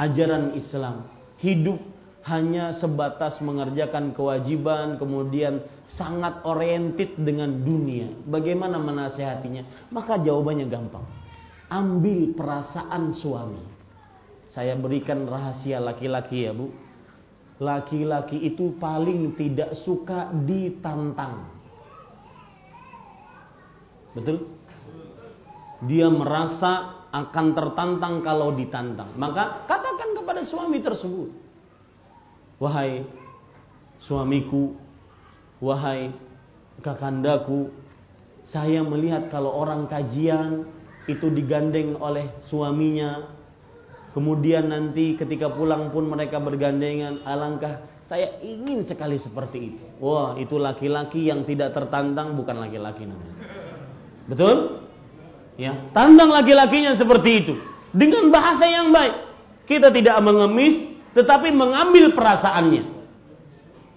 Ajaran Islam. Hidup hanya sebatas mengerjakan kewajiban, kemudian sangat oriented dengan dunia. Bagaimana menasehatinya? Maka jawabannya gampang. Ambil perasaan suami. Saya berikan rahasia laki-laki ya bu laki-laki itu paling tidak suka ditantang. Betul? Dia merasa akan tertantang kalau ditantang. Maka katakan kepada suami tersebut. Wahai suamiku, wahai kakandaku, saya melihat kalau orang kajian itu digandeng oleh suaminya Kemudian nanti ketika pulang pun mereka bergandengan, alangkah saya ingin sekali seperti itu. Wah, itu laki-laki yang tidak tertantang bukan laki-laki namanya. Betul? Ya, tantang laki-lakinya seperti itu dengan bahasa yang baik. Kita tidak mengemis tetapi mengambil perasaannya.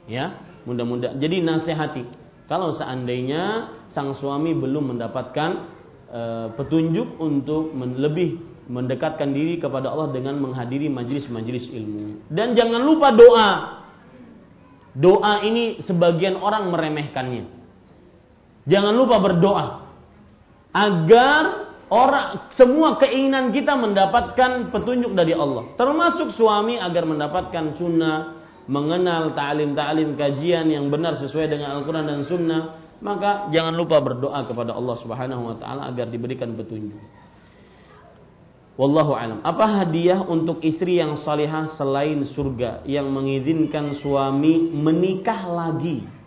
Ya, mudah-mudahan. Jadi nasihati. Kalau seandainya sang suami belum mendapatkan uh, petunjuk untuk lebih mendekatkan diri kepada Allah dengan menghadiri majelis-majelis ilmu. Dan jangan lupa doa. Doa ini sebagian orang meremehkannya. Jangan lupa berdoa agar orang semua keinginan kita mendapatkan petunjuk dari Allah, termasuk suami agar mendapatkan sunnah, mengenal ta'lim-ta'lim kajian yang benar sesuai dengan Al-Quran dan Sunnah, maka jangan lupa berdoa kepada Allah Subhanahu Wa Taala agar diberikan petunjuk. Wallahu alam. Apa hadiah untuk istri yang salihah selain surga yang mengizinkan suami menikah lagi?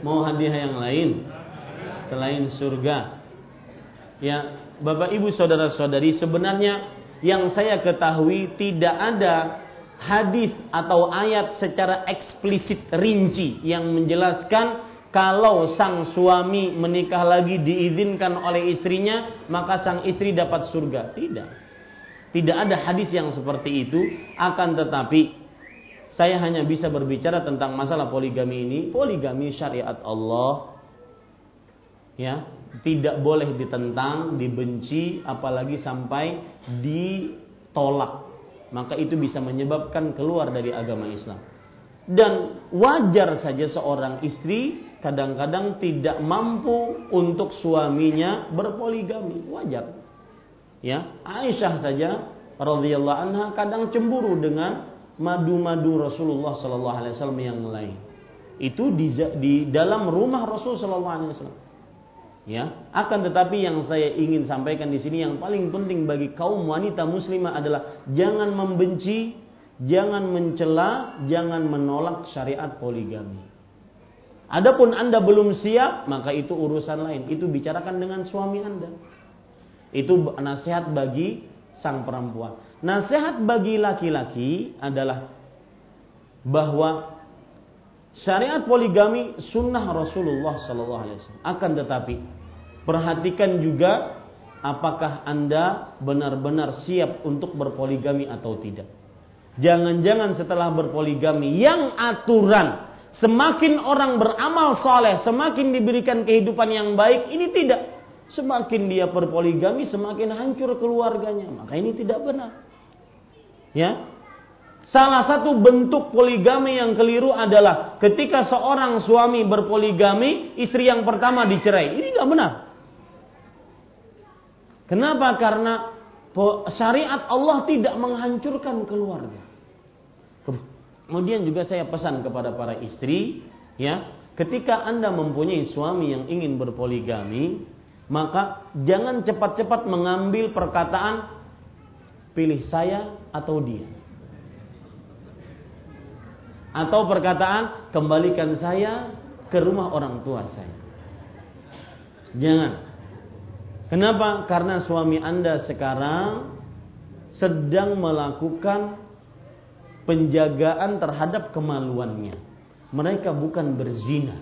Mau hadiah yang lain selain surga? Ya, Bapak Ibu saudara-saudari, sebenarnya yang saya ketahui tidak ada hadis atau ayat secara eksplisit rinci yang menjelaskan kalau sang suami menikah lagi diizinkan oleh istrinya, maka sang istri dapat surga. Tidak. Tidak ada hadis yang seperti itu, akan tetapi saya hanya bisa berbicara tentang masalah poligami ini. Poligami syariat Allah ya, tidak boleh ditentang, dibenci, apalagi sampai ditolak. Maka itu bisa menyebabkan keluar dari agama Islam. Dan wajar saja seorang istri kadang-kadang tidak mampu untuk suaminya berpoligami, wajar. Ya, Aisyah saja radhiyallahu anha kadang cemburu dengan madu-madu Rasulullah sallallahu alaihi wasallam yang lain. Itu di, di dalam rumah Rasul sallallahu alaihi wasallam. Ya akan tetapi yang saya ingin sampaikan di sini yang paling penting bagi kaum wanita muslimah adalah jangan membenci jangan mencela jangan menolak syariat poligami. Adapun Anda belum siap maka itu urusan lain. Itu bicarakan dengan suami Anda. Itu nasihat bagi sang perempuan nasihat bagi laki-laki adalah bahwa Syariat poligami sunnah Rasulullah Sallallahu Alaihi Wasallam. Akan tetapi perhatikan juga apakah anda benar-benar siap untuk berpoligami atau tidak. Jangan-jangan setelah berpoligami yang aturan semakin orang beramal soleh, semakin diberikan kehidupan yang baik, ini tidak. Semakin dia berpoligami, semakin hancur keluarganya. Maka ini tidak benar. Ya, Salah satu bentuk poligami yang keliru adalah ketika seorang suami berpoligami, istri yang pertama dicerai. Ini nggak benar. Kenapa? Karena syariat Allah tidak menghancurkan keluarga. Kemudian juga saya pesan kepada para istri, ya, ketika Anda mempunyai suami yang ingin berpoligami, maka jangan cepat-cepat mengambil perkataan pilih saya atau dia atau perkataan kembalikan saya ke rumah orang tua saya. Jangan. Kenapa? Karena suami Anda sekarang sedang melakukan penjagaan terhadap kemaluannya. Mereka bukan berzina.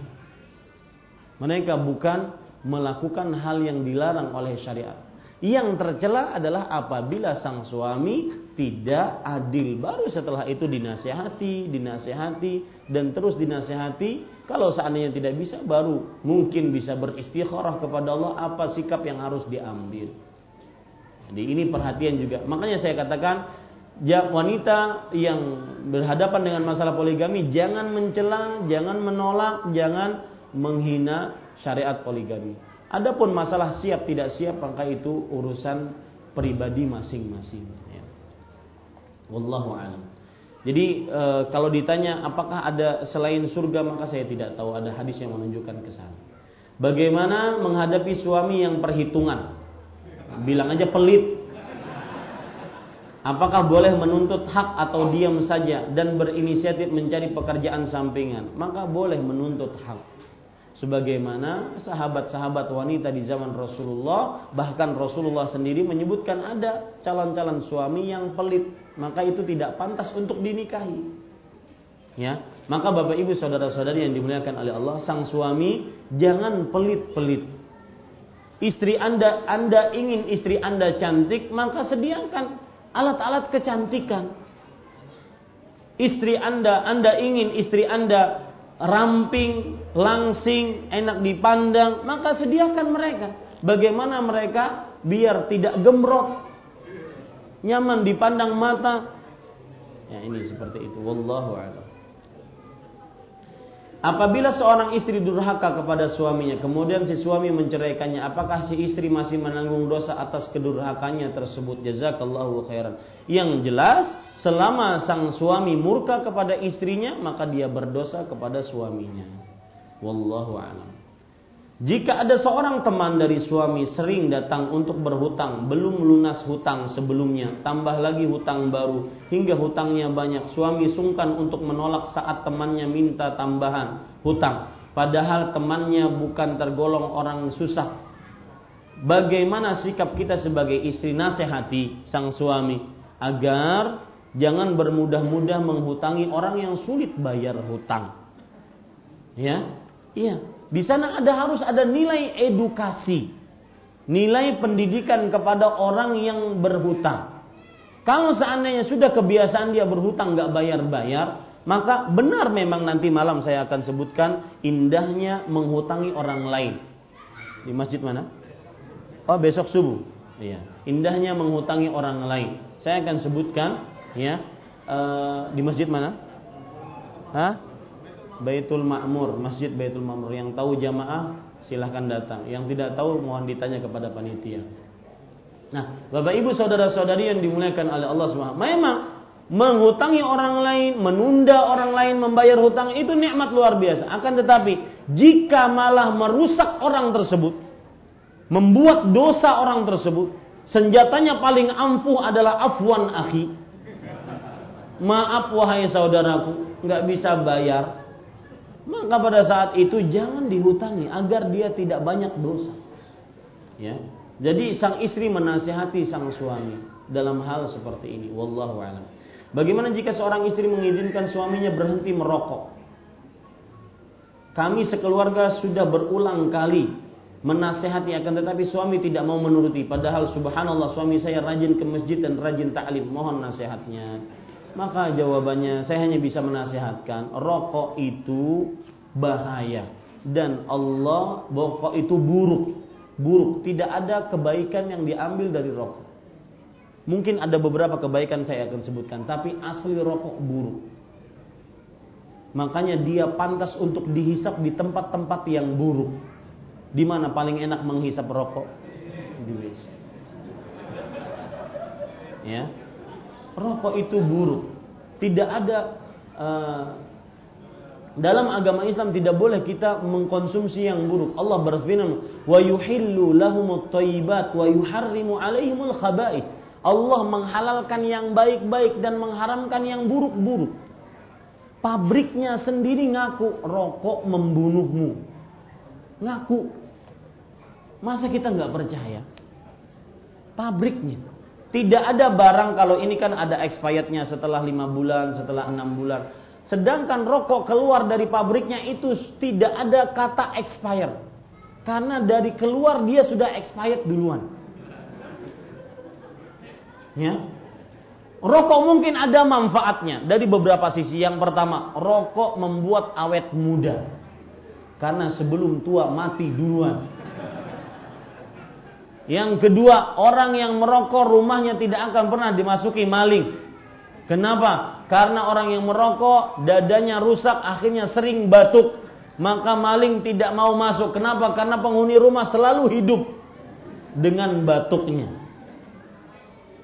Mereka bukan melakukan hal yang dilarang oleh syariat. Yang tercela adalah apabila sang suami tidak adil. Baru setelah itu dinasehati, dinasehati, dan terus dinasehati. Kalau seandainya tidak bisa, baru mungkin bisa beristikharah kepada Allah apa sikap yang harus diambil. Jadi ini perhatian juga. Makanya saya katakan, wanita yang berhadapan dengan masalah poligami jangan mencela, jangan menolak, jangan menghina syariat poligami. Adapun masalah siap tidak siap maka itu urusan pribadi masing-masing. Wallahu alam. Jadi e, kalau ditanya apakah ada selain surga maka saya tidak tahu ada hadis yang menunjukkan ke sana. Bagaimana menghadapi suami yang perhitungan? Bilang aja pelit. Apakah boleh menuntut hak atau diam saja dan berinisiatif mencari pekerjaan sampingan? Maka boleh menuntut hak sebagaimana sahabat-sahabat wanita di zaman Rasulullah bahkan Rasulullah sendiri menyebutkan ada calon-calon suami yang pelit maka itu tidak pantas untuk dinikahi. Ya maka Bapak Ibu saudara-saudari yang dimuliakan oleh Allah sang suami jangan pelit-pelit. Istri Anda Anda ingin istri Anda cantik maka sediakan alat-alat kecantikan. Istri Anda Anda ingin istri Anda ramping, langsing, enak dipandang, maka sediakan mereka. Bagaimana mereka? Biar tidak gemrot, nyaman dipandang mata. Ya ini seperti itu. Wallahu a'lam. Apabila seorang istri durhaka kepada suaminya, kemudian si suami menceraikannya, apakah si istri masih menanggung dosa atas kedurhakannya tersebut? Jazakallahu khairan. Yang jelas, selama sang suami murka kepada istrinya, maka dia berdosa kepada suaminya. Wallahu a'lam. Jika ada seorang teman dari suami sering datang untuk berhutang, belum lunas hutang sebelumnya, tambah lagi hutang baru, hingga hutangnya banyak, suami sungkan untuk menolak saat temannya minta tambahan hutang, padahal temannya bukan tergolong orang susah. Bagaimana sikap kita sebagai istri nasihati sang suami agar jangan bermudah-mudah menghutangi orang yang sulit bayar hutang. Ya, iya di sana ada harus ada nilai edukasi, nilai pendidikan kepada orang yang berhutang. Kalau seandainya sudah kebiasaan dia berhutang nggak bayar-bayar, maka benar memang nanti malam saya akan sebutkan indahnya menghutangi orang lain. Di masjid mana? Oh besok subuh. Iya. Indahnya menghutangi orang lain. Saya akan sebutkan ya uh, di masjid mana? Hah? Baitul Ma'mur, Masjid Baitul Ma'mur. Yang tahu jamaah silahkan datang. Yang tidak tahu mohon ditanya kepada panitia. Nah, Bapak Ibu saudara-saudari yang dimuliakan oleh Allah SWT. Memang menghutangi orang lain, menunda orang lain membayar hutang itu nikmat luar biasa. Akan tetapi jika malah merusak orang tersebut, membuat dosa orang tersebut, senjatanya paling ampuh adalah afwan akhi. Maaf wahai saudaraku, nggak bisa bayar, maka pada saat itu jangan dihutangi agar dia tidak banyak dosa. Ya. Jadi sang istri menasihati sang suami dalam hal seperti ini. Wallahu a'lam. Bagaimana jika seorang istri mengizinkan suaminya berhenti merokok? Kami sekeluarga sudah berulang kali menasehati akan tetapi suami tidak mau menuruti. Padahal subhanallah suami saya rajin ke masjid dan rajin ta'lim. Mohon nasihatnya. Maka jawabannya saya hanya bisa menasihatkan rokok itu bahaya dan Allah rokok itu buruk. Buruk, tidak ada kebaikan yang diambil dari rokok. Mungkin ada beberapa kebaikan saya akan sebutkan, tapi asli rokok buruk. Makanya dia pantas untuk dihisap di tempat-tempat yang buruk. Di mana paling enak menghisap rokok? Di WC. Ya, rokok itu buruk. Tidak ada uh, dalam agama Islam tidak boleh kita mengkonsumsi yang buruk. Allah berfirman, "Wa yuhillu lahumut thayyibat wa yuharrimu 'alaihimul khaba'ith." Allah menghalalkan yang baik-baik dan mengharamkan yang buruk-buruk. Pabriknya sendiri ngaku rokok membunuhmu. Ngaku. Masa kita nggak percaya? Pabriknya. Tidak ada barang kalau ini kan ada expirednya setelah lima bulan, setelah enam bulan. Sedangkan rokok keluar dari pabriknya itu tidak ada kata expired. Karena dari keluar dia sudah expired duluan. Ya. Rokok mungkin ada manfaatnya dari beberapa sisi. Yang pertama, rokok membuat awet muda. Karena sebelum tua mati duluan. Yang kedua, orang yang merokok rumahnya tidak akan pernah dimasuki maling. Kenapa? Karena orang yang merokok dadanya rusak akhirnya sering batuk. Maka maling tidak mau masuk. Kenapa? Karena penghuni rumah selalu hidup dengan batuknya.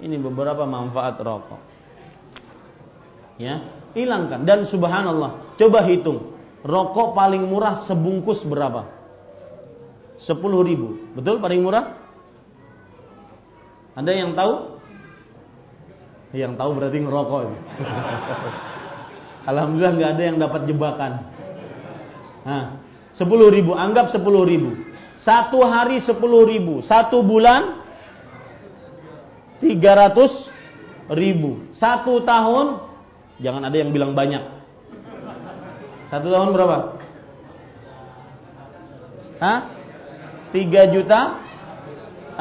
Ini beberapa manfaat rokok. Ya, hilangkan dan subhanallah, coba hitung. Rokok paling murah sebungkus berapa? 10 ribu. Betul paling murah? Ada yang tahu? Yang tahu berarti ngerokok. (laughs) Alhamdulillah nggak ada yang dapat jebakan. Nah, sepuluh ribu, anggap sepuluh ribu. Satu hari sepuluh ribu, satu bulan tiga ratus ribu. Satu tahun, jangan ada yang bilang banyak. Satu tahun berapa? Hah? Tiga juta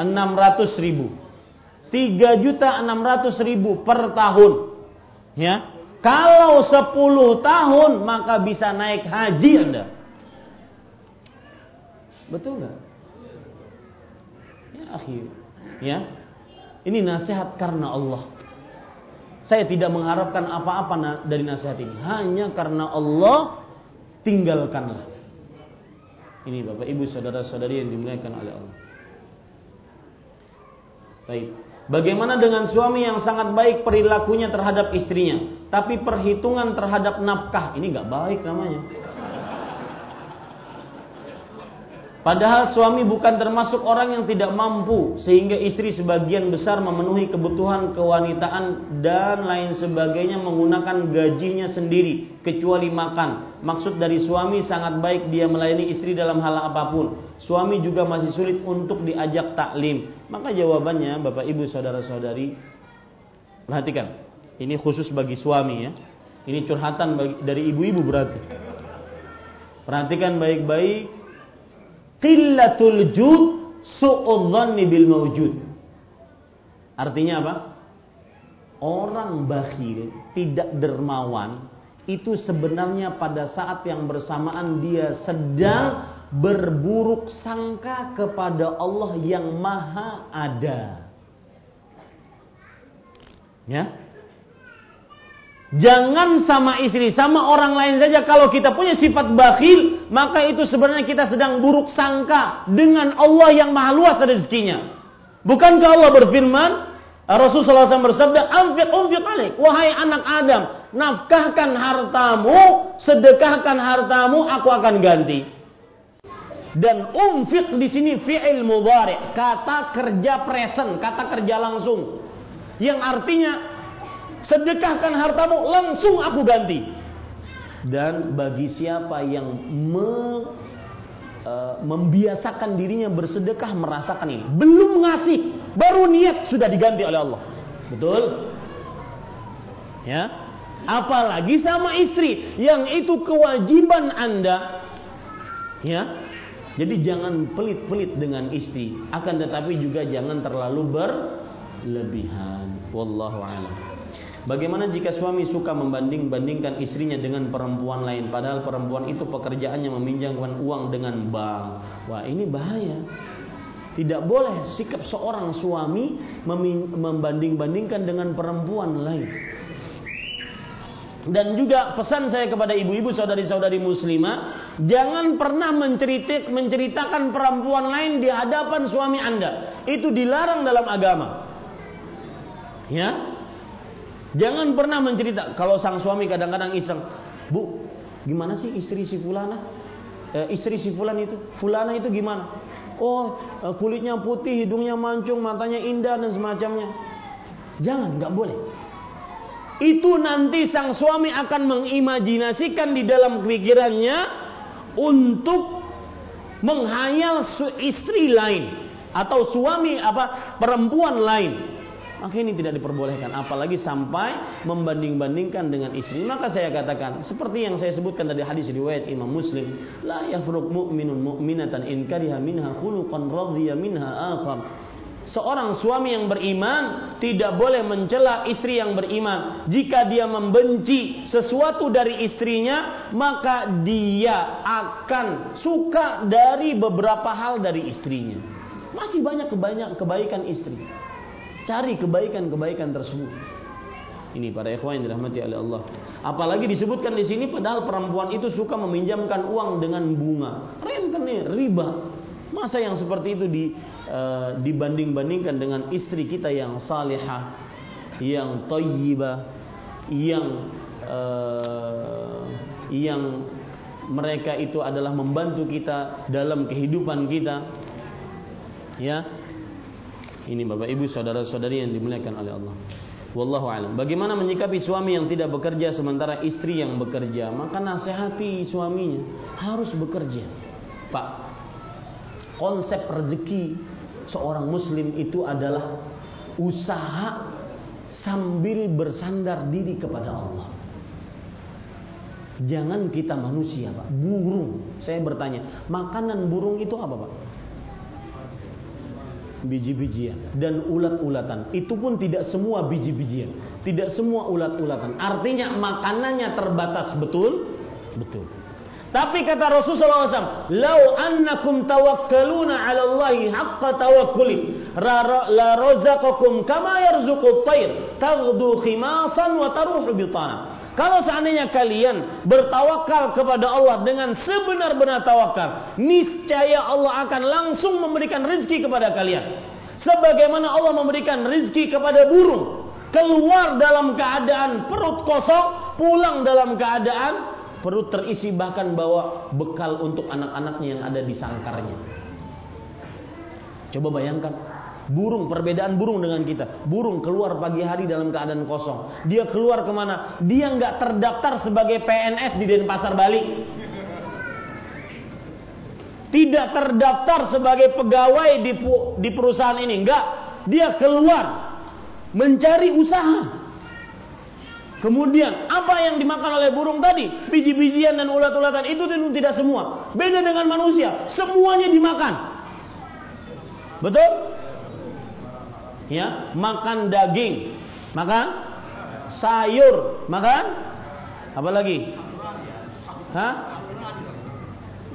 enam ratus ribu. 3 juta 600 ribu per tahun. Ya. Kalau 10 tahun maka bisa naik haji Anda. Betul nggak? Ya, akhir. Ya. Ini nasihat karena Allah. Saya tidak mengharapkan apa-apa dari nasihat ini. Hanya karena Allah tinggalkanlah. Ini Bapak Ibu saudara-saudari yang dimuliakan oleh Allah. Baik. Bagaimana dengan suami yang sangat baik perilakunya terhadap istrinya, tapi perhitungan terhadap nafkah ini nggak baik namanya. Padahal suami bukan termasuk orang yang tidak mampu sehingga istri sebagian besar memenuhi kebutuhan kewanitaan dan lain sebagainya menggunakan gajinya sendiri kecuali makan. Maksud dari suami sangat baik dia melayani istri dalam hal apa pun. Suami juga masih sulit untuk diajak taklim. Maka jawabannya Bapak Ibu saudara-saudari perhatikan. Ini khusus bagi suami ya. Ini curhatan bagi, dari ibu-ibu berarti. Perhatikan baik-baik qillatul jud su'udhanni bil mawjud. Artinya apa? Orang bakhil, tidak dermawan, itu sebenarnya pada saat yang bersamaan dia sedang berburuk sangka kepada Allah yang maha ada. Ya, Jangan sama istri, sama orang lain saja. Kalau kita punya sifat bakhil, maka itu sebenarnya kita sedang buruk sangka dengan Allah yang maha luas rezekinya. Bukankah Allah berfirman, Rasulullah SAW bersabda, Amfiq umfiq alik. Wahai anak Adam, nafkahkan hartamu, sedekahkan hartamu, aku akan ganti. Dan umfiq di sini fi'il mudhari, kata kerja present, kata kerja langsung. Yang artinya sedekahkan hartamu langsung aku ganti. Dan bagi siapa yang me, uh, membiasakan dirinya bersedekah merasakan ini, belum ngasih, baru niat sudah diganti oleh Allah. Betul? Ya. Apalagi sama istri yang itu kewajiban Anda. Ya. Jadi jangan pelit-pelit dengan istri, akan tetapi juga jangan terlalu berlebihan. Wallahu a'lam. Bagaimana jika suami suka membanding-bandingkan istrinya dengan perempuan lain padahal perempuan itu pekerjaannya meminjamkan uang dengan bank. Wah, ini bahaya. Tidak boleh sikap seorang suami membanding-bandingkan dengan perempuan lain. Dan juga pesan saya kepada ibu-ibu saudari-saudari muslimah, jangan pernah menceritik, menceritakan perempuan lain di hadapan suami Anda. Itu dilarang dalam agama. Ya, Jangan pernah mencerita kalau sang suami kadang-kadang iseng, "Bu, gimana sih istri si fulana? Eh, istri si fulan itu, fulana itu gimana? Oh, eh, kulitnya putih, hidungnya mancung, matanya indah dan semacamnya." Jangan, nggak boleh. Itu nanti sang suami akan mengimajinasikan di dalam pikirannya untuk menghayal istri lain atau suami apa perempuan lain maka ini tidak diperbolehkan apalagi sampai membanding-bandingkan dengan istri maka saya katakan seperti yang saya sebutkan tadi hadis riwayat Imam Muslim la yafruq mu'minun mu'minatan in kariha minha khuluqan radhiya minha akhar Seorang suami yang beriman tidak boleh mencela istri yang beriman. Jika dia membenci sesuatu dari istrinya, maka dia akan suka dari beberapa hal dari istrinya. Masih banyak kebaikan istri. Cari kebaikan-kebaikan tersebut. Ini para ikhwan yang dirahmati oleh Allah. Apalagi disebutkan di sini padahal perempuan itu suka meminjamkan uang dengan bunga. Rentenir, riba. Masa yang seperti itu di, uh, dibanding-bandingkan dengan istri kita yang salihah, yang thayyibah, yang uh, yang mereka itu adalah membantu kita dalam kehidupan kita. Ya, ini Bapak Ibu saudara-saudari yang dimuliakan oleh Allah. Wallahu alam. Bagaimana menyikapi suami yang tidak bekerja sementara istri yang bekerja? Maka nasihati suaminya harus bekerja. Pak, konsep rezeki seorang muslim itu adalah usaha sambil bersandar diri kepada Allah. Jangan kita manusia, Pak. Burung. Saya bertanya, makanan burung itu apa, Pak? Biji-bijian dan ulat-ulatan. Itu pun tidak semua biji-bijian, tidak semua ulat-ulatan. Artinya makanannya terbatas betul, betul. Tapi kata Rasulullah SAW, "Lau annakum tawakkaluna 'ala Allahi haqqa tawakkuli, la razaqakum kama yarzuqu at-tayr, taghdu khimasan wa taruhu bitana." Kalau seandainya kalian bertawakal kepada Allah dengan sebenar-benar tawakal, niscaya Allah akan langsung memberikan rezeki kepada kalian. Sebagaimana Allah memberikan rezeki kepada burung, keluar dalam keadaan perut kosong, pulang dalam keadaan perut terisi bahkan bawa bekal untuk anak-anaknya yang ada di sangkarnya. Coba bayangkan, Burung, perbedaan burung dengan kita. Burung keluar pagi hari dalam keadaan kosong. Dia keluar ke mana? Dia nggak terdaftar sebagai PNS di Denpasar Bali. Tidak terdaftar sebagai pegawai di, di perusahaan ini. Enggak. Dia keluar mencari usaha. Kemudian apa yang dimakan oleh burung tadi? Biji-bijian dan ulat-ulatan itu tidak semua. Beda dengan manusia, semuanya dimakan. Betul? Ya makan daging makan sayur makan apa lagi? Hah?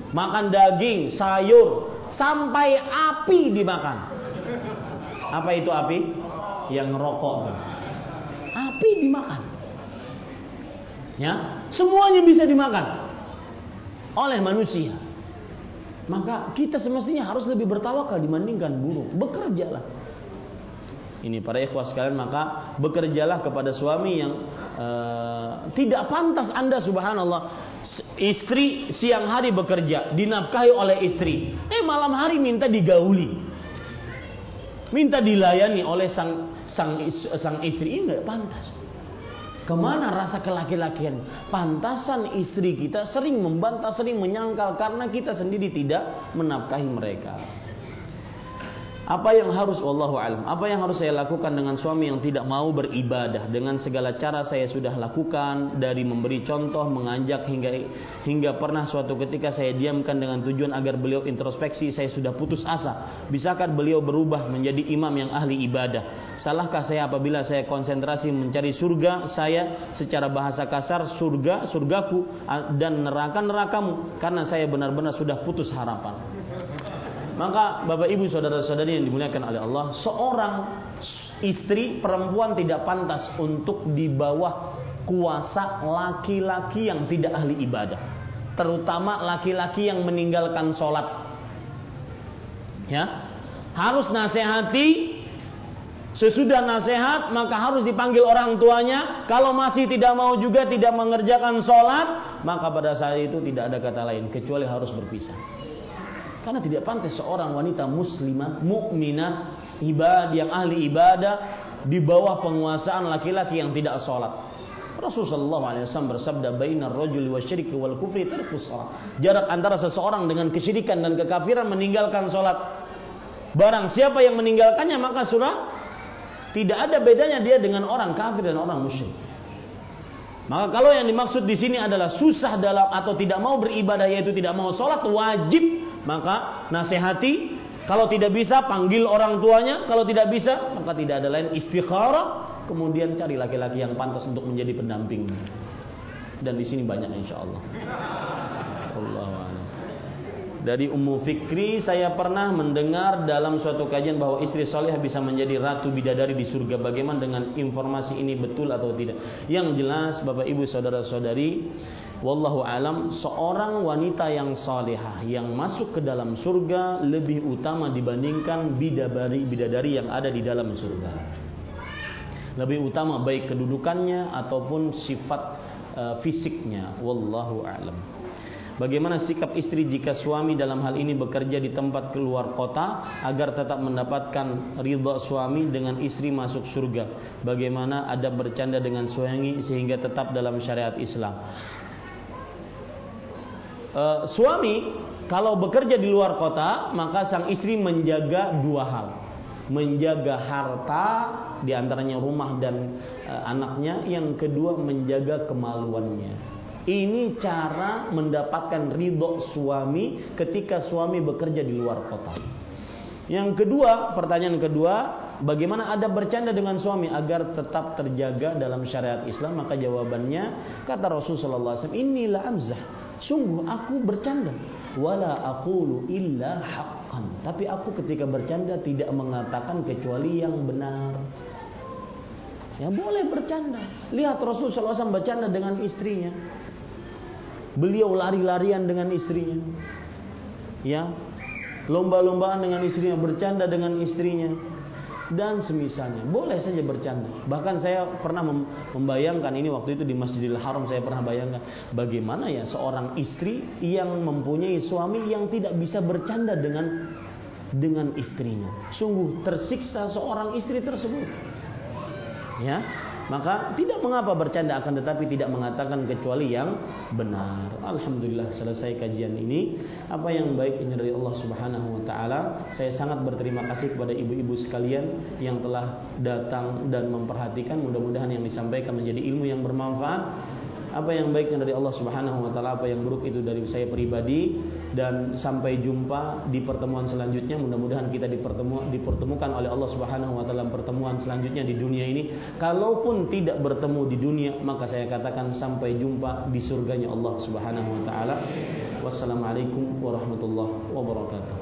makan daging sayur sampai api dimakan. Apa itu api? Yang rokok api dimakan. Ya semuanya bisa dimakan oleh manusia. Maka kita semestinya harus lebih bertawakal dibandingkan burung. Bekerjalah ini para ikhwah sekalian maka bekerjalah kepada suami yang uh, tidak pantas Anda subhanallah istri siang hari bekerja dinafkahi oleh istri eh malam hari minta digauli minta dilayani oleh sang sang sang istri ini nggak pantas Ke mana rasa kelaki-lakian? Pantasan istri kita sering membantah, sering menyangkal karena kita sendiri tidak menafkahi mereka. Apa yang harus wallahu alam? Apa yang harus saya lakukan dengan suami yang tidak mau beribadah dengan segala cara saya sudah lakukan dari memberi contoh, mengajak hingga hingga pernah suatu ketika saya diamkan dengan tujuan agar beliau introspeksi, saya sudah putus asa. Bisakah beliau berubah menjadi imam yang ahli ibadah? Salahkah saya apabila saya konsentrasi mencari surga saya secara bahasa kasar surga surgaku dan neraka nerakamu karena saya benar-benar sudah putus harapan. Maka Bapak Ibu saudara-saudari yang dimuliakan oleh Allah, seorang istri perempuan tidak pantas untuk di bawah kuasa laki-laki yang tidak ahli ibadah. Terutama laki-laki yang meninggalkan sholat. Ya, harus nasihati Sesudah nasihat maka harus dipanggil orang tuanya. Kalau masih tidak mau juga tidak mengerjakan sholat, maka pada saat itu tidak ada kata lain kecuali harus berpisah. Karena tidak pantas seorang wanita muslimah, mukminah, ibadah yang ahli ibadah di bawah penguasaan laki-laki yang tidak sholat. Rasulullah SAW bersabda, "Bainar rajul wa syirki wal kufri Jarak antara seseorang dengan kesyirikan dan kekafiran meninggalkan sholat. Barang siapa yang meninggalkannya maka surah tidak ada bedanya dia dengan orang kafir dan orang musyrik. Maka kalau yang dimaksud di sini adalah susah dalam atau tidak mau beribadah yaitu tidak mau sholat wajib maka nasihati kalau tidak bisa panggil orang tuanya. Kalau tidak bisa maka tidak ada lain istikharah. Kemudian cari laki-laki yang pantas untuk menjadi pendamping. Dan di sini banyak insya Allah. Allah dari Ummu Fikri saya pernah mendengar dalam suatu kajian bahwa istri soleh bisa menjadi ratu bidadari di surga. Bagaimana dengan informasi ini betul atau tidak? Yang jelas Bapak Ibu saudara-saudari Wallahu alam seorang wanita yang salihah yang masuk ke dalam surga lebih utama dibandingkan bidadari bidadari yang ada di dalam surga. Lebih utama baik kedudukannya ataupun sifat uh, fisiknya. Wallahu alam. Bagaimana sikap istri jika suami dalam hal ini bekerja di tempat keluar kota agar tetap mendapatkan ridha suami dengan istri masuk surga? Bagaimana ada bercanda dengan suami sehingga tetap dalam syariat Islam? e, suami kalau bekerja di luar kota maka sang istri menjaga dua hal menjaga harta di antaranya rumah dan e, anaknya yang kedua menjaga kemaluannya ini cara mendapatkan ridho suami ketika suami bekerja di luar kota yang kedua pertanyaan kedua bagaimana ada bercanda dengan suami agar tetap terjaga dalam syariat Islam maka jawabannya kata Rasulullah SAW inilah amzah Sungguh aku bercanda. Wala aqulu illa haqqan. Tapi aku ketika bercanda tidak mengatakan kecuali yang benar. Ya boleh bercanda. Lihat Rasul SAW bercanda dengan istrinya. Beliau lari-larian dengan istrinya. Ya, lomba-lombaan dengan istrinya, bercanda dengan istrinya dan semisalnya. Boleh saja bercanda. Bahkan saya pernah membayangkan ini waktu itu di Masjidil Haram saya pernah bayangkan bagaimana ya seorang istri yang mempunyai suami yang tidak bisa bercanda dengan dengan istrinya. Sungguh tersiksa seorang istri tersebut. Ya, maka tidak mengapa bercanda akan tetapi tidak mengatakan kecuali yang benar. Alhamdulillah selesai kajian ini. Apa yang baik ini dari Allah Subhanahu wa taala. Saya sangat berterima kasih kepada ibu-ibu sekalian yang telah datang dan memperhatikan. Mudah-mudahan yang disampaikan menjadi ilmu yang bermanfaat apa yang baiknya dari Allah Subhanahu wa taala, apa yang buruk itu dari saya pribadi dan sampai jumpa di pertemuan selanjutnya. Mudah-mudahan kita dipertemu dipertemukan oleh Allah Subhanahu wa taala pertemuan selanjutnya di dunia ini. Kalaupun tidak bertemu di dunia, maka saya katakan sampai jumpa di surganya Allah Subhanahu wa taala. Wassalamualaikum warahmatullahi wabarakatuh.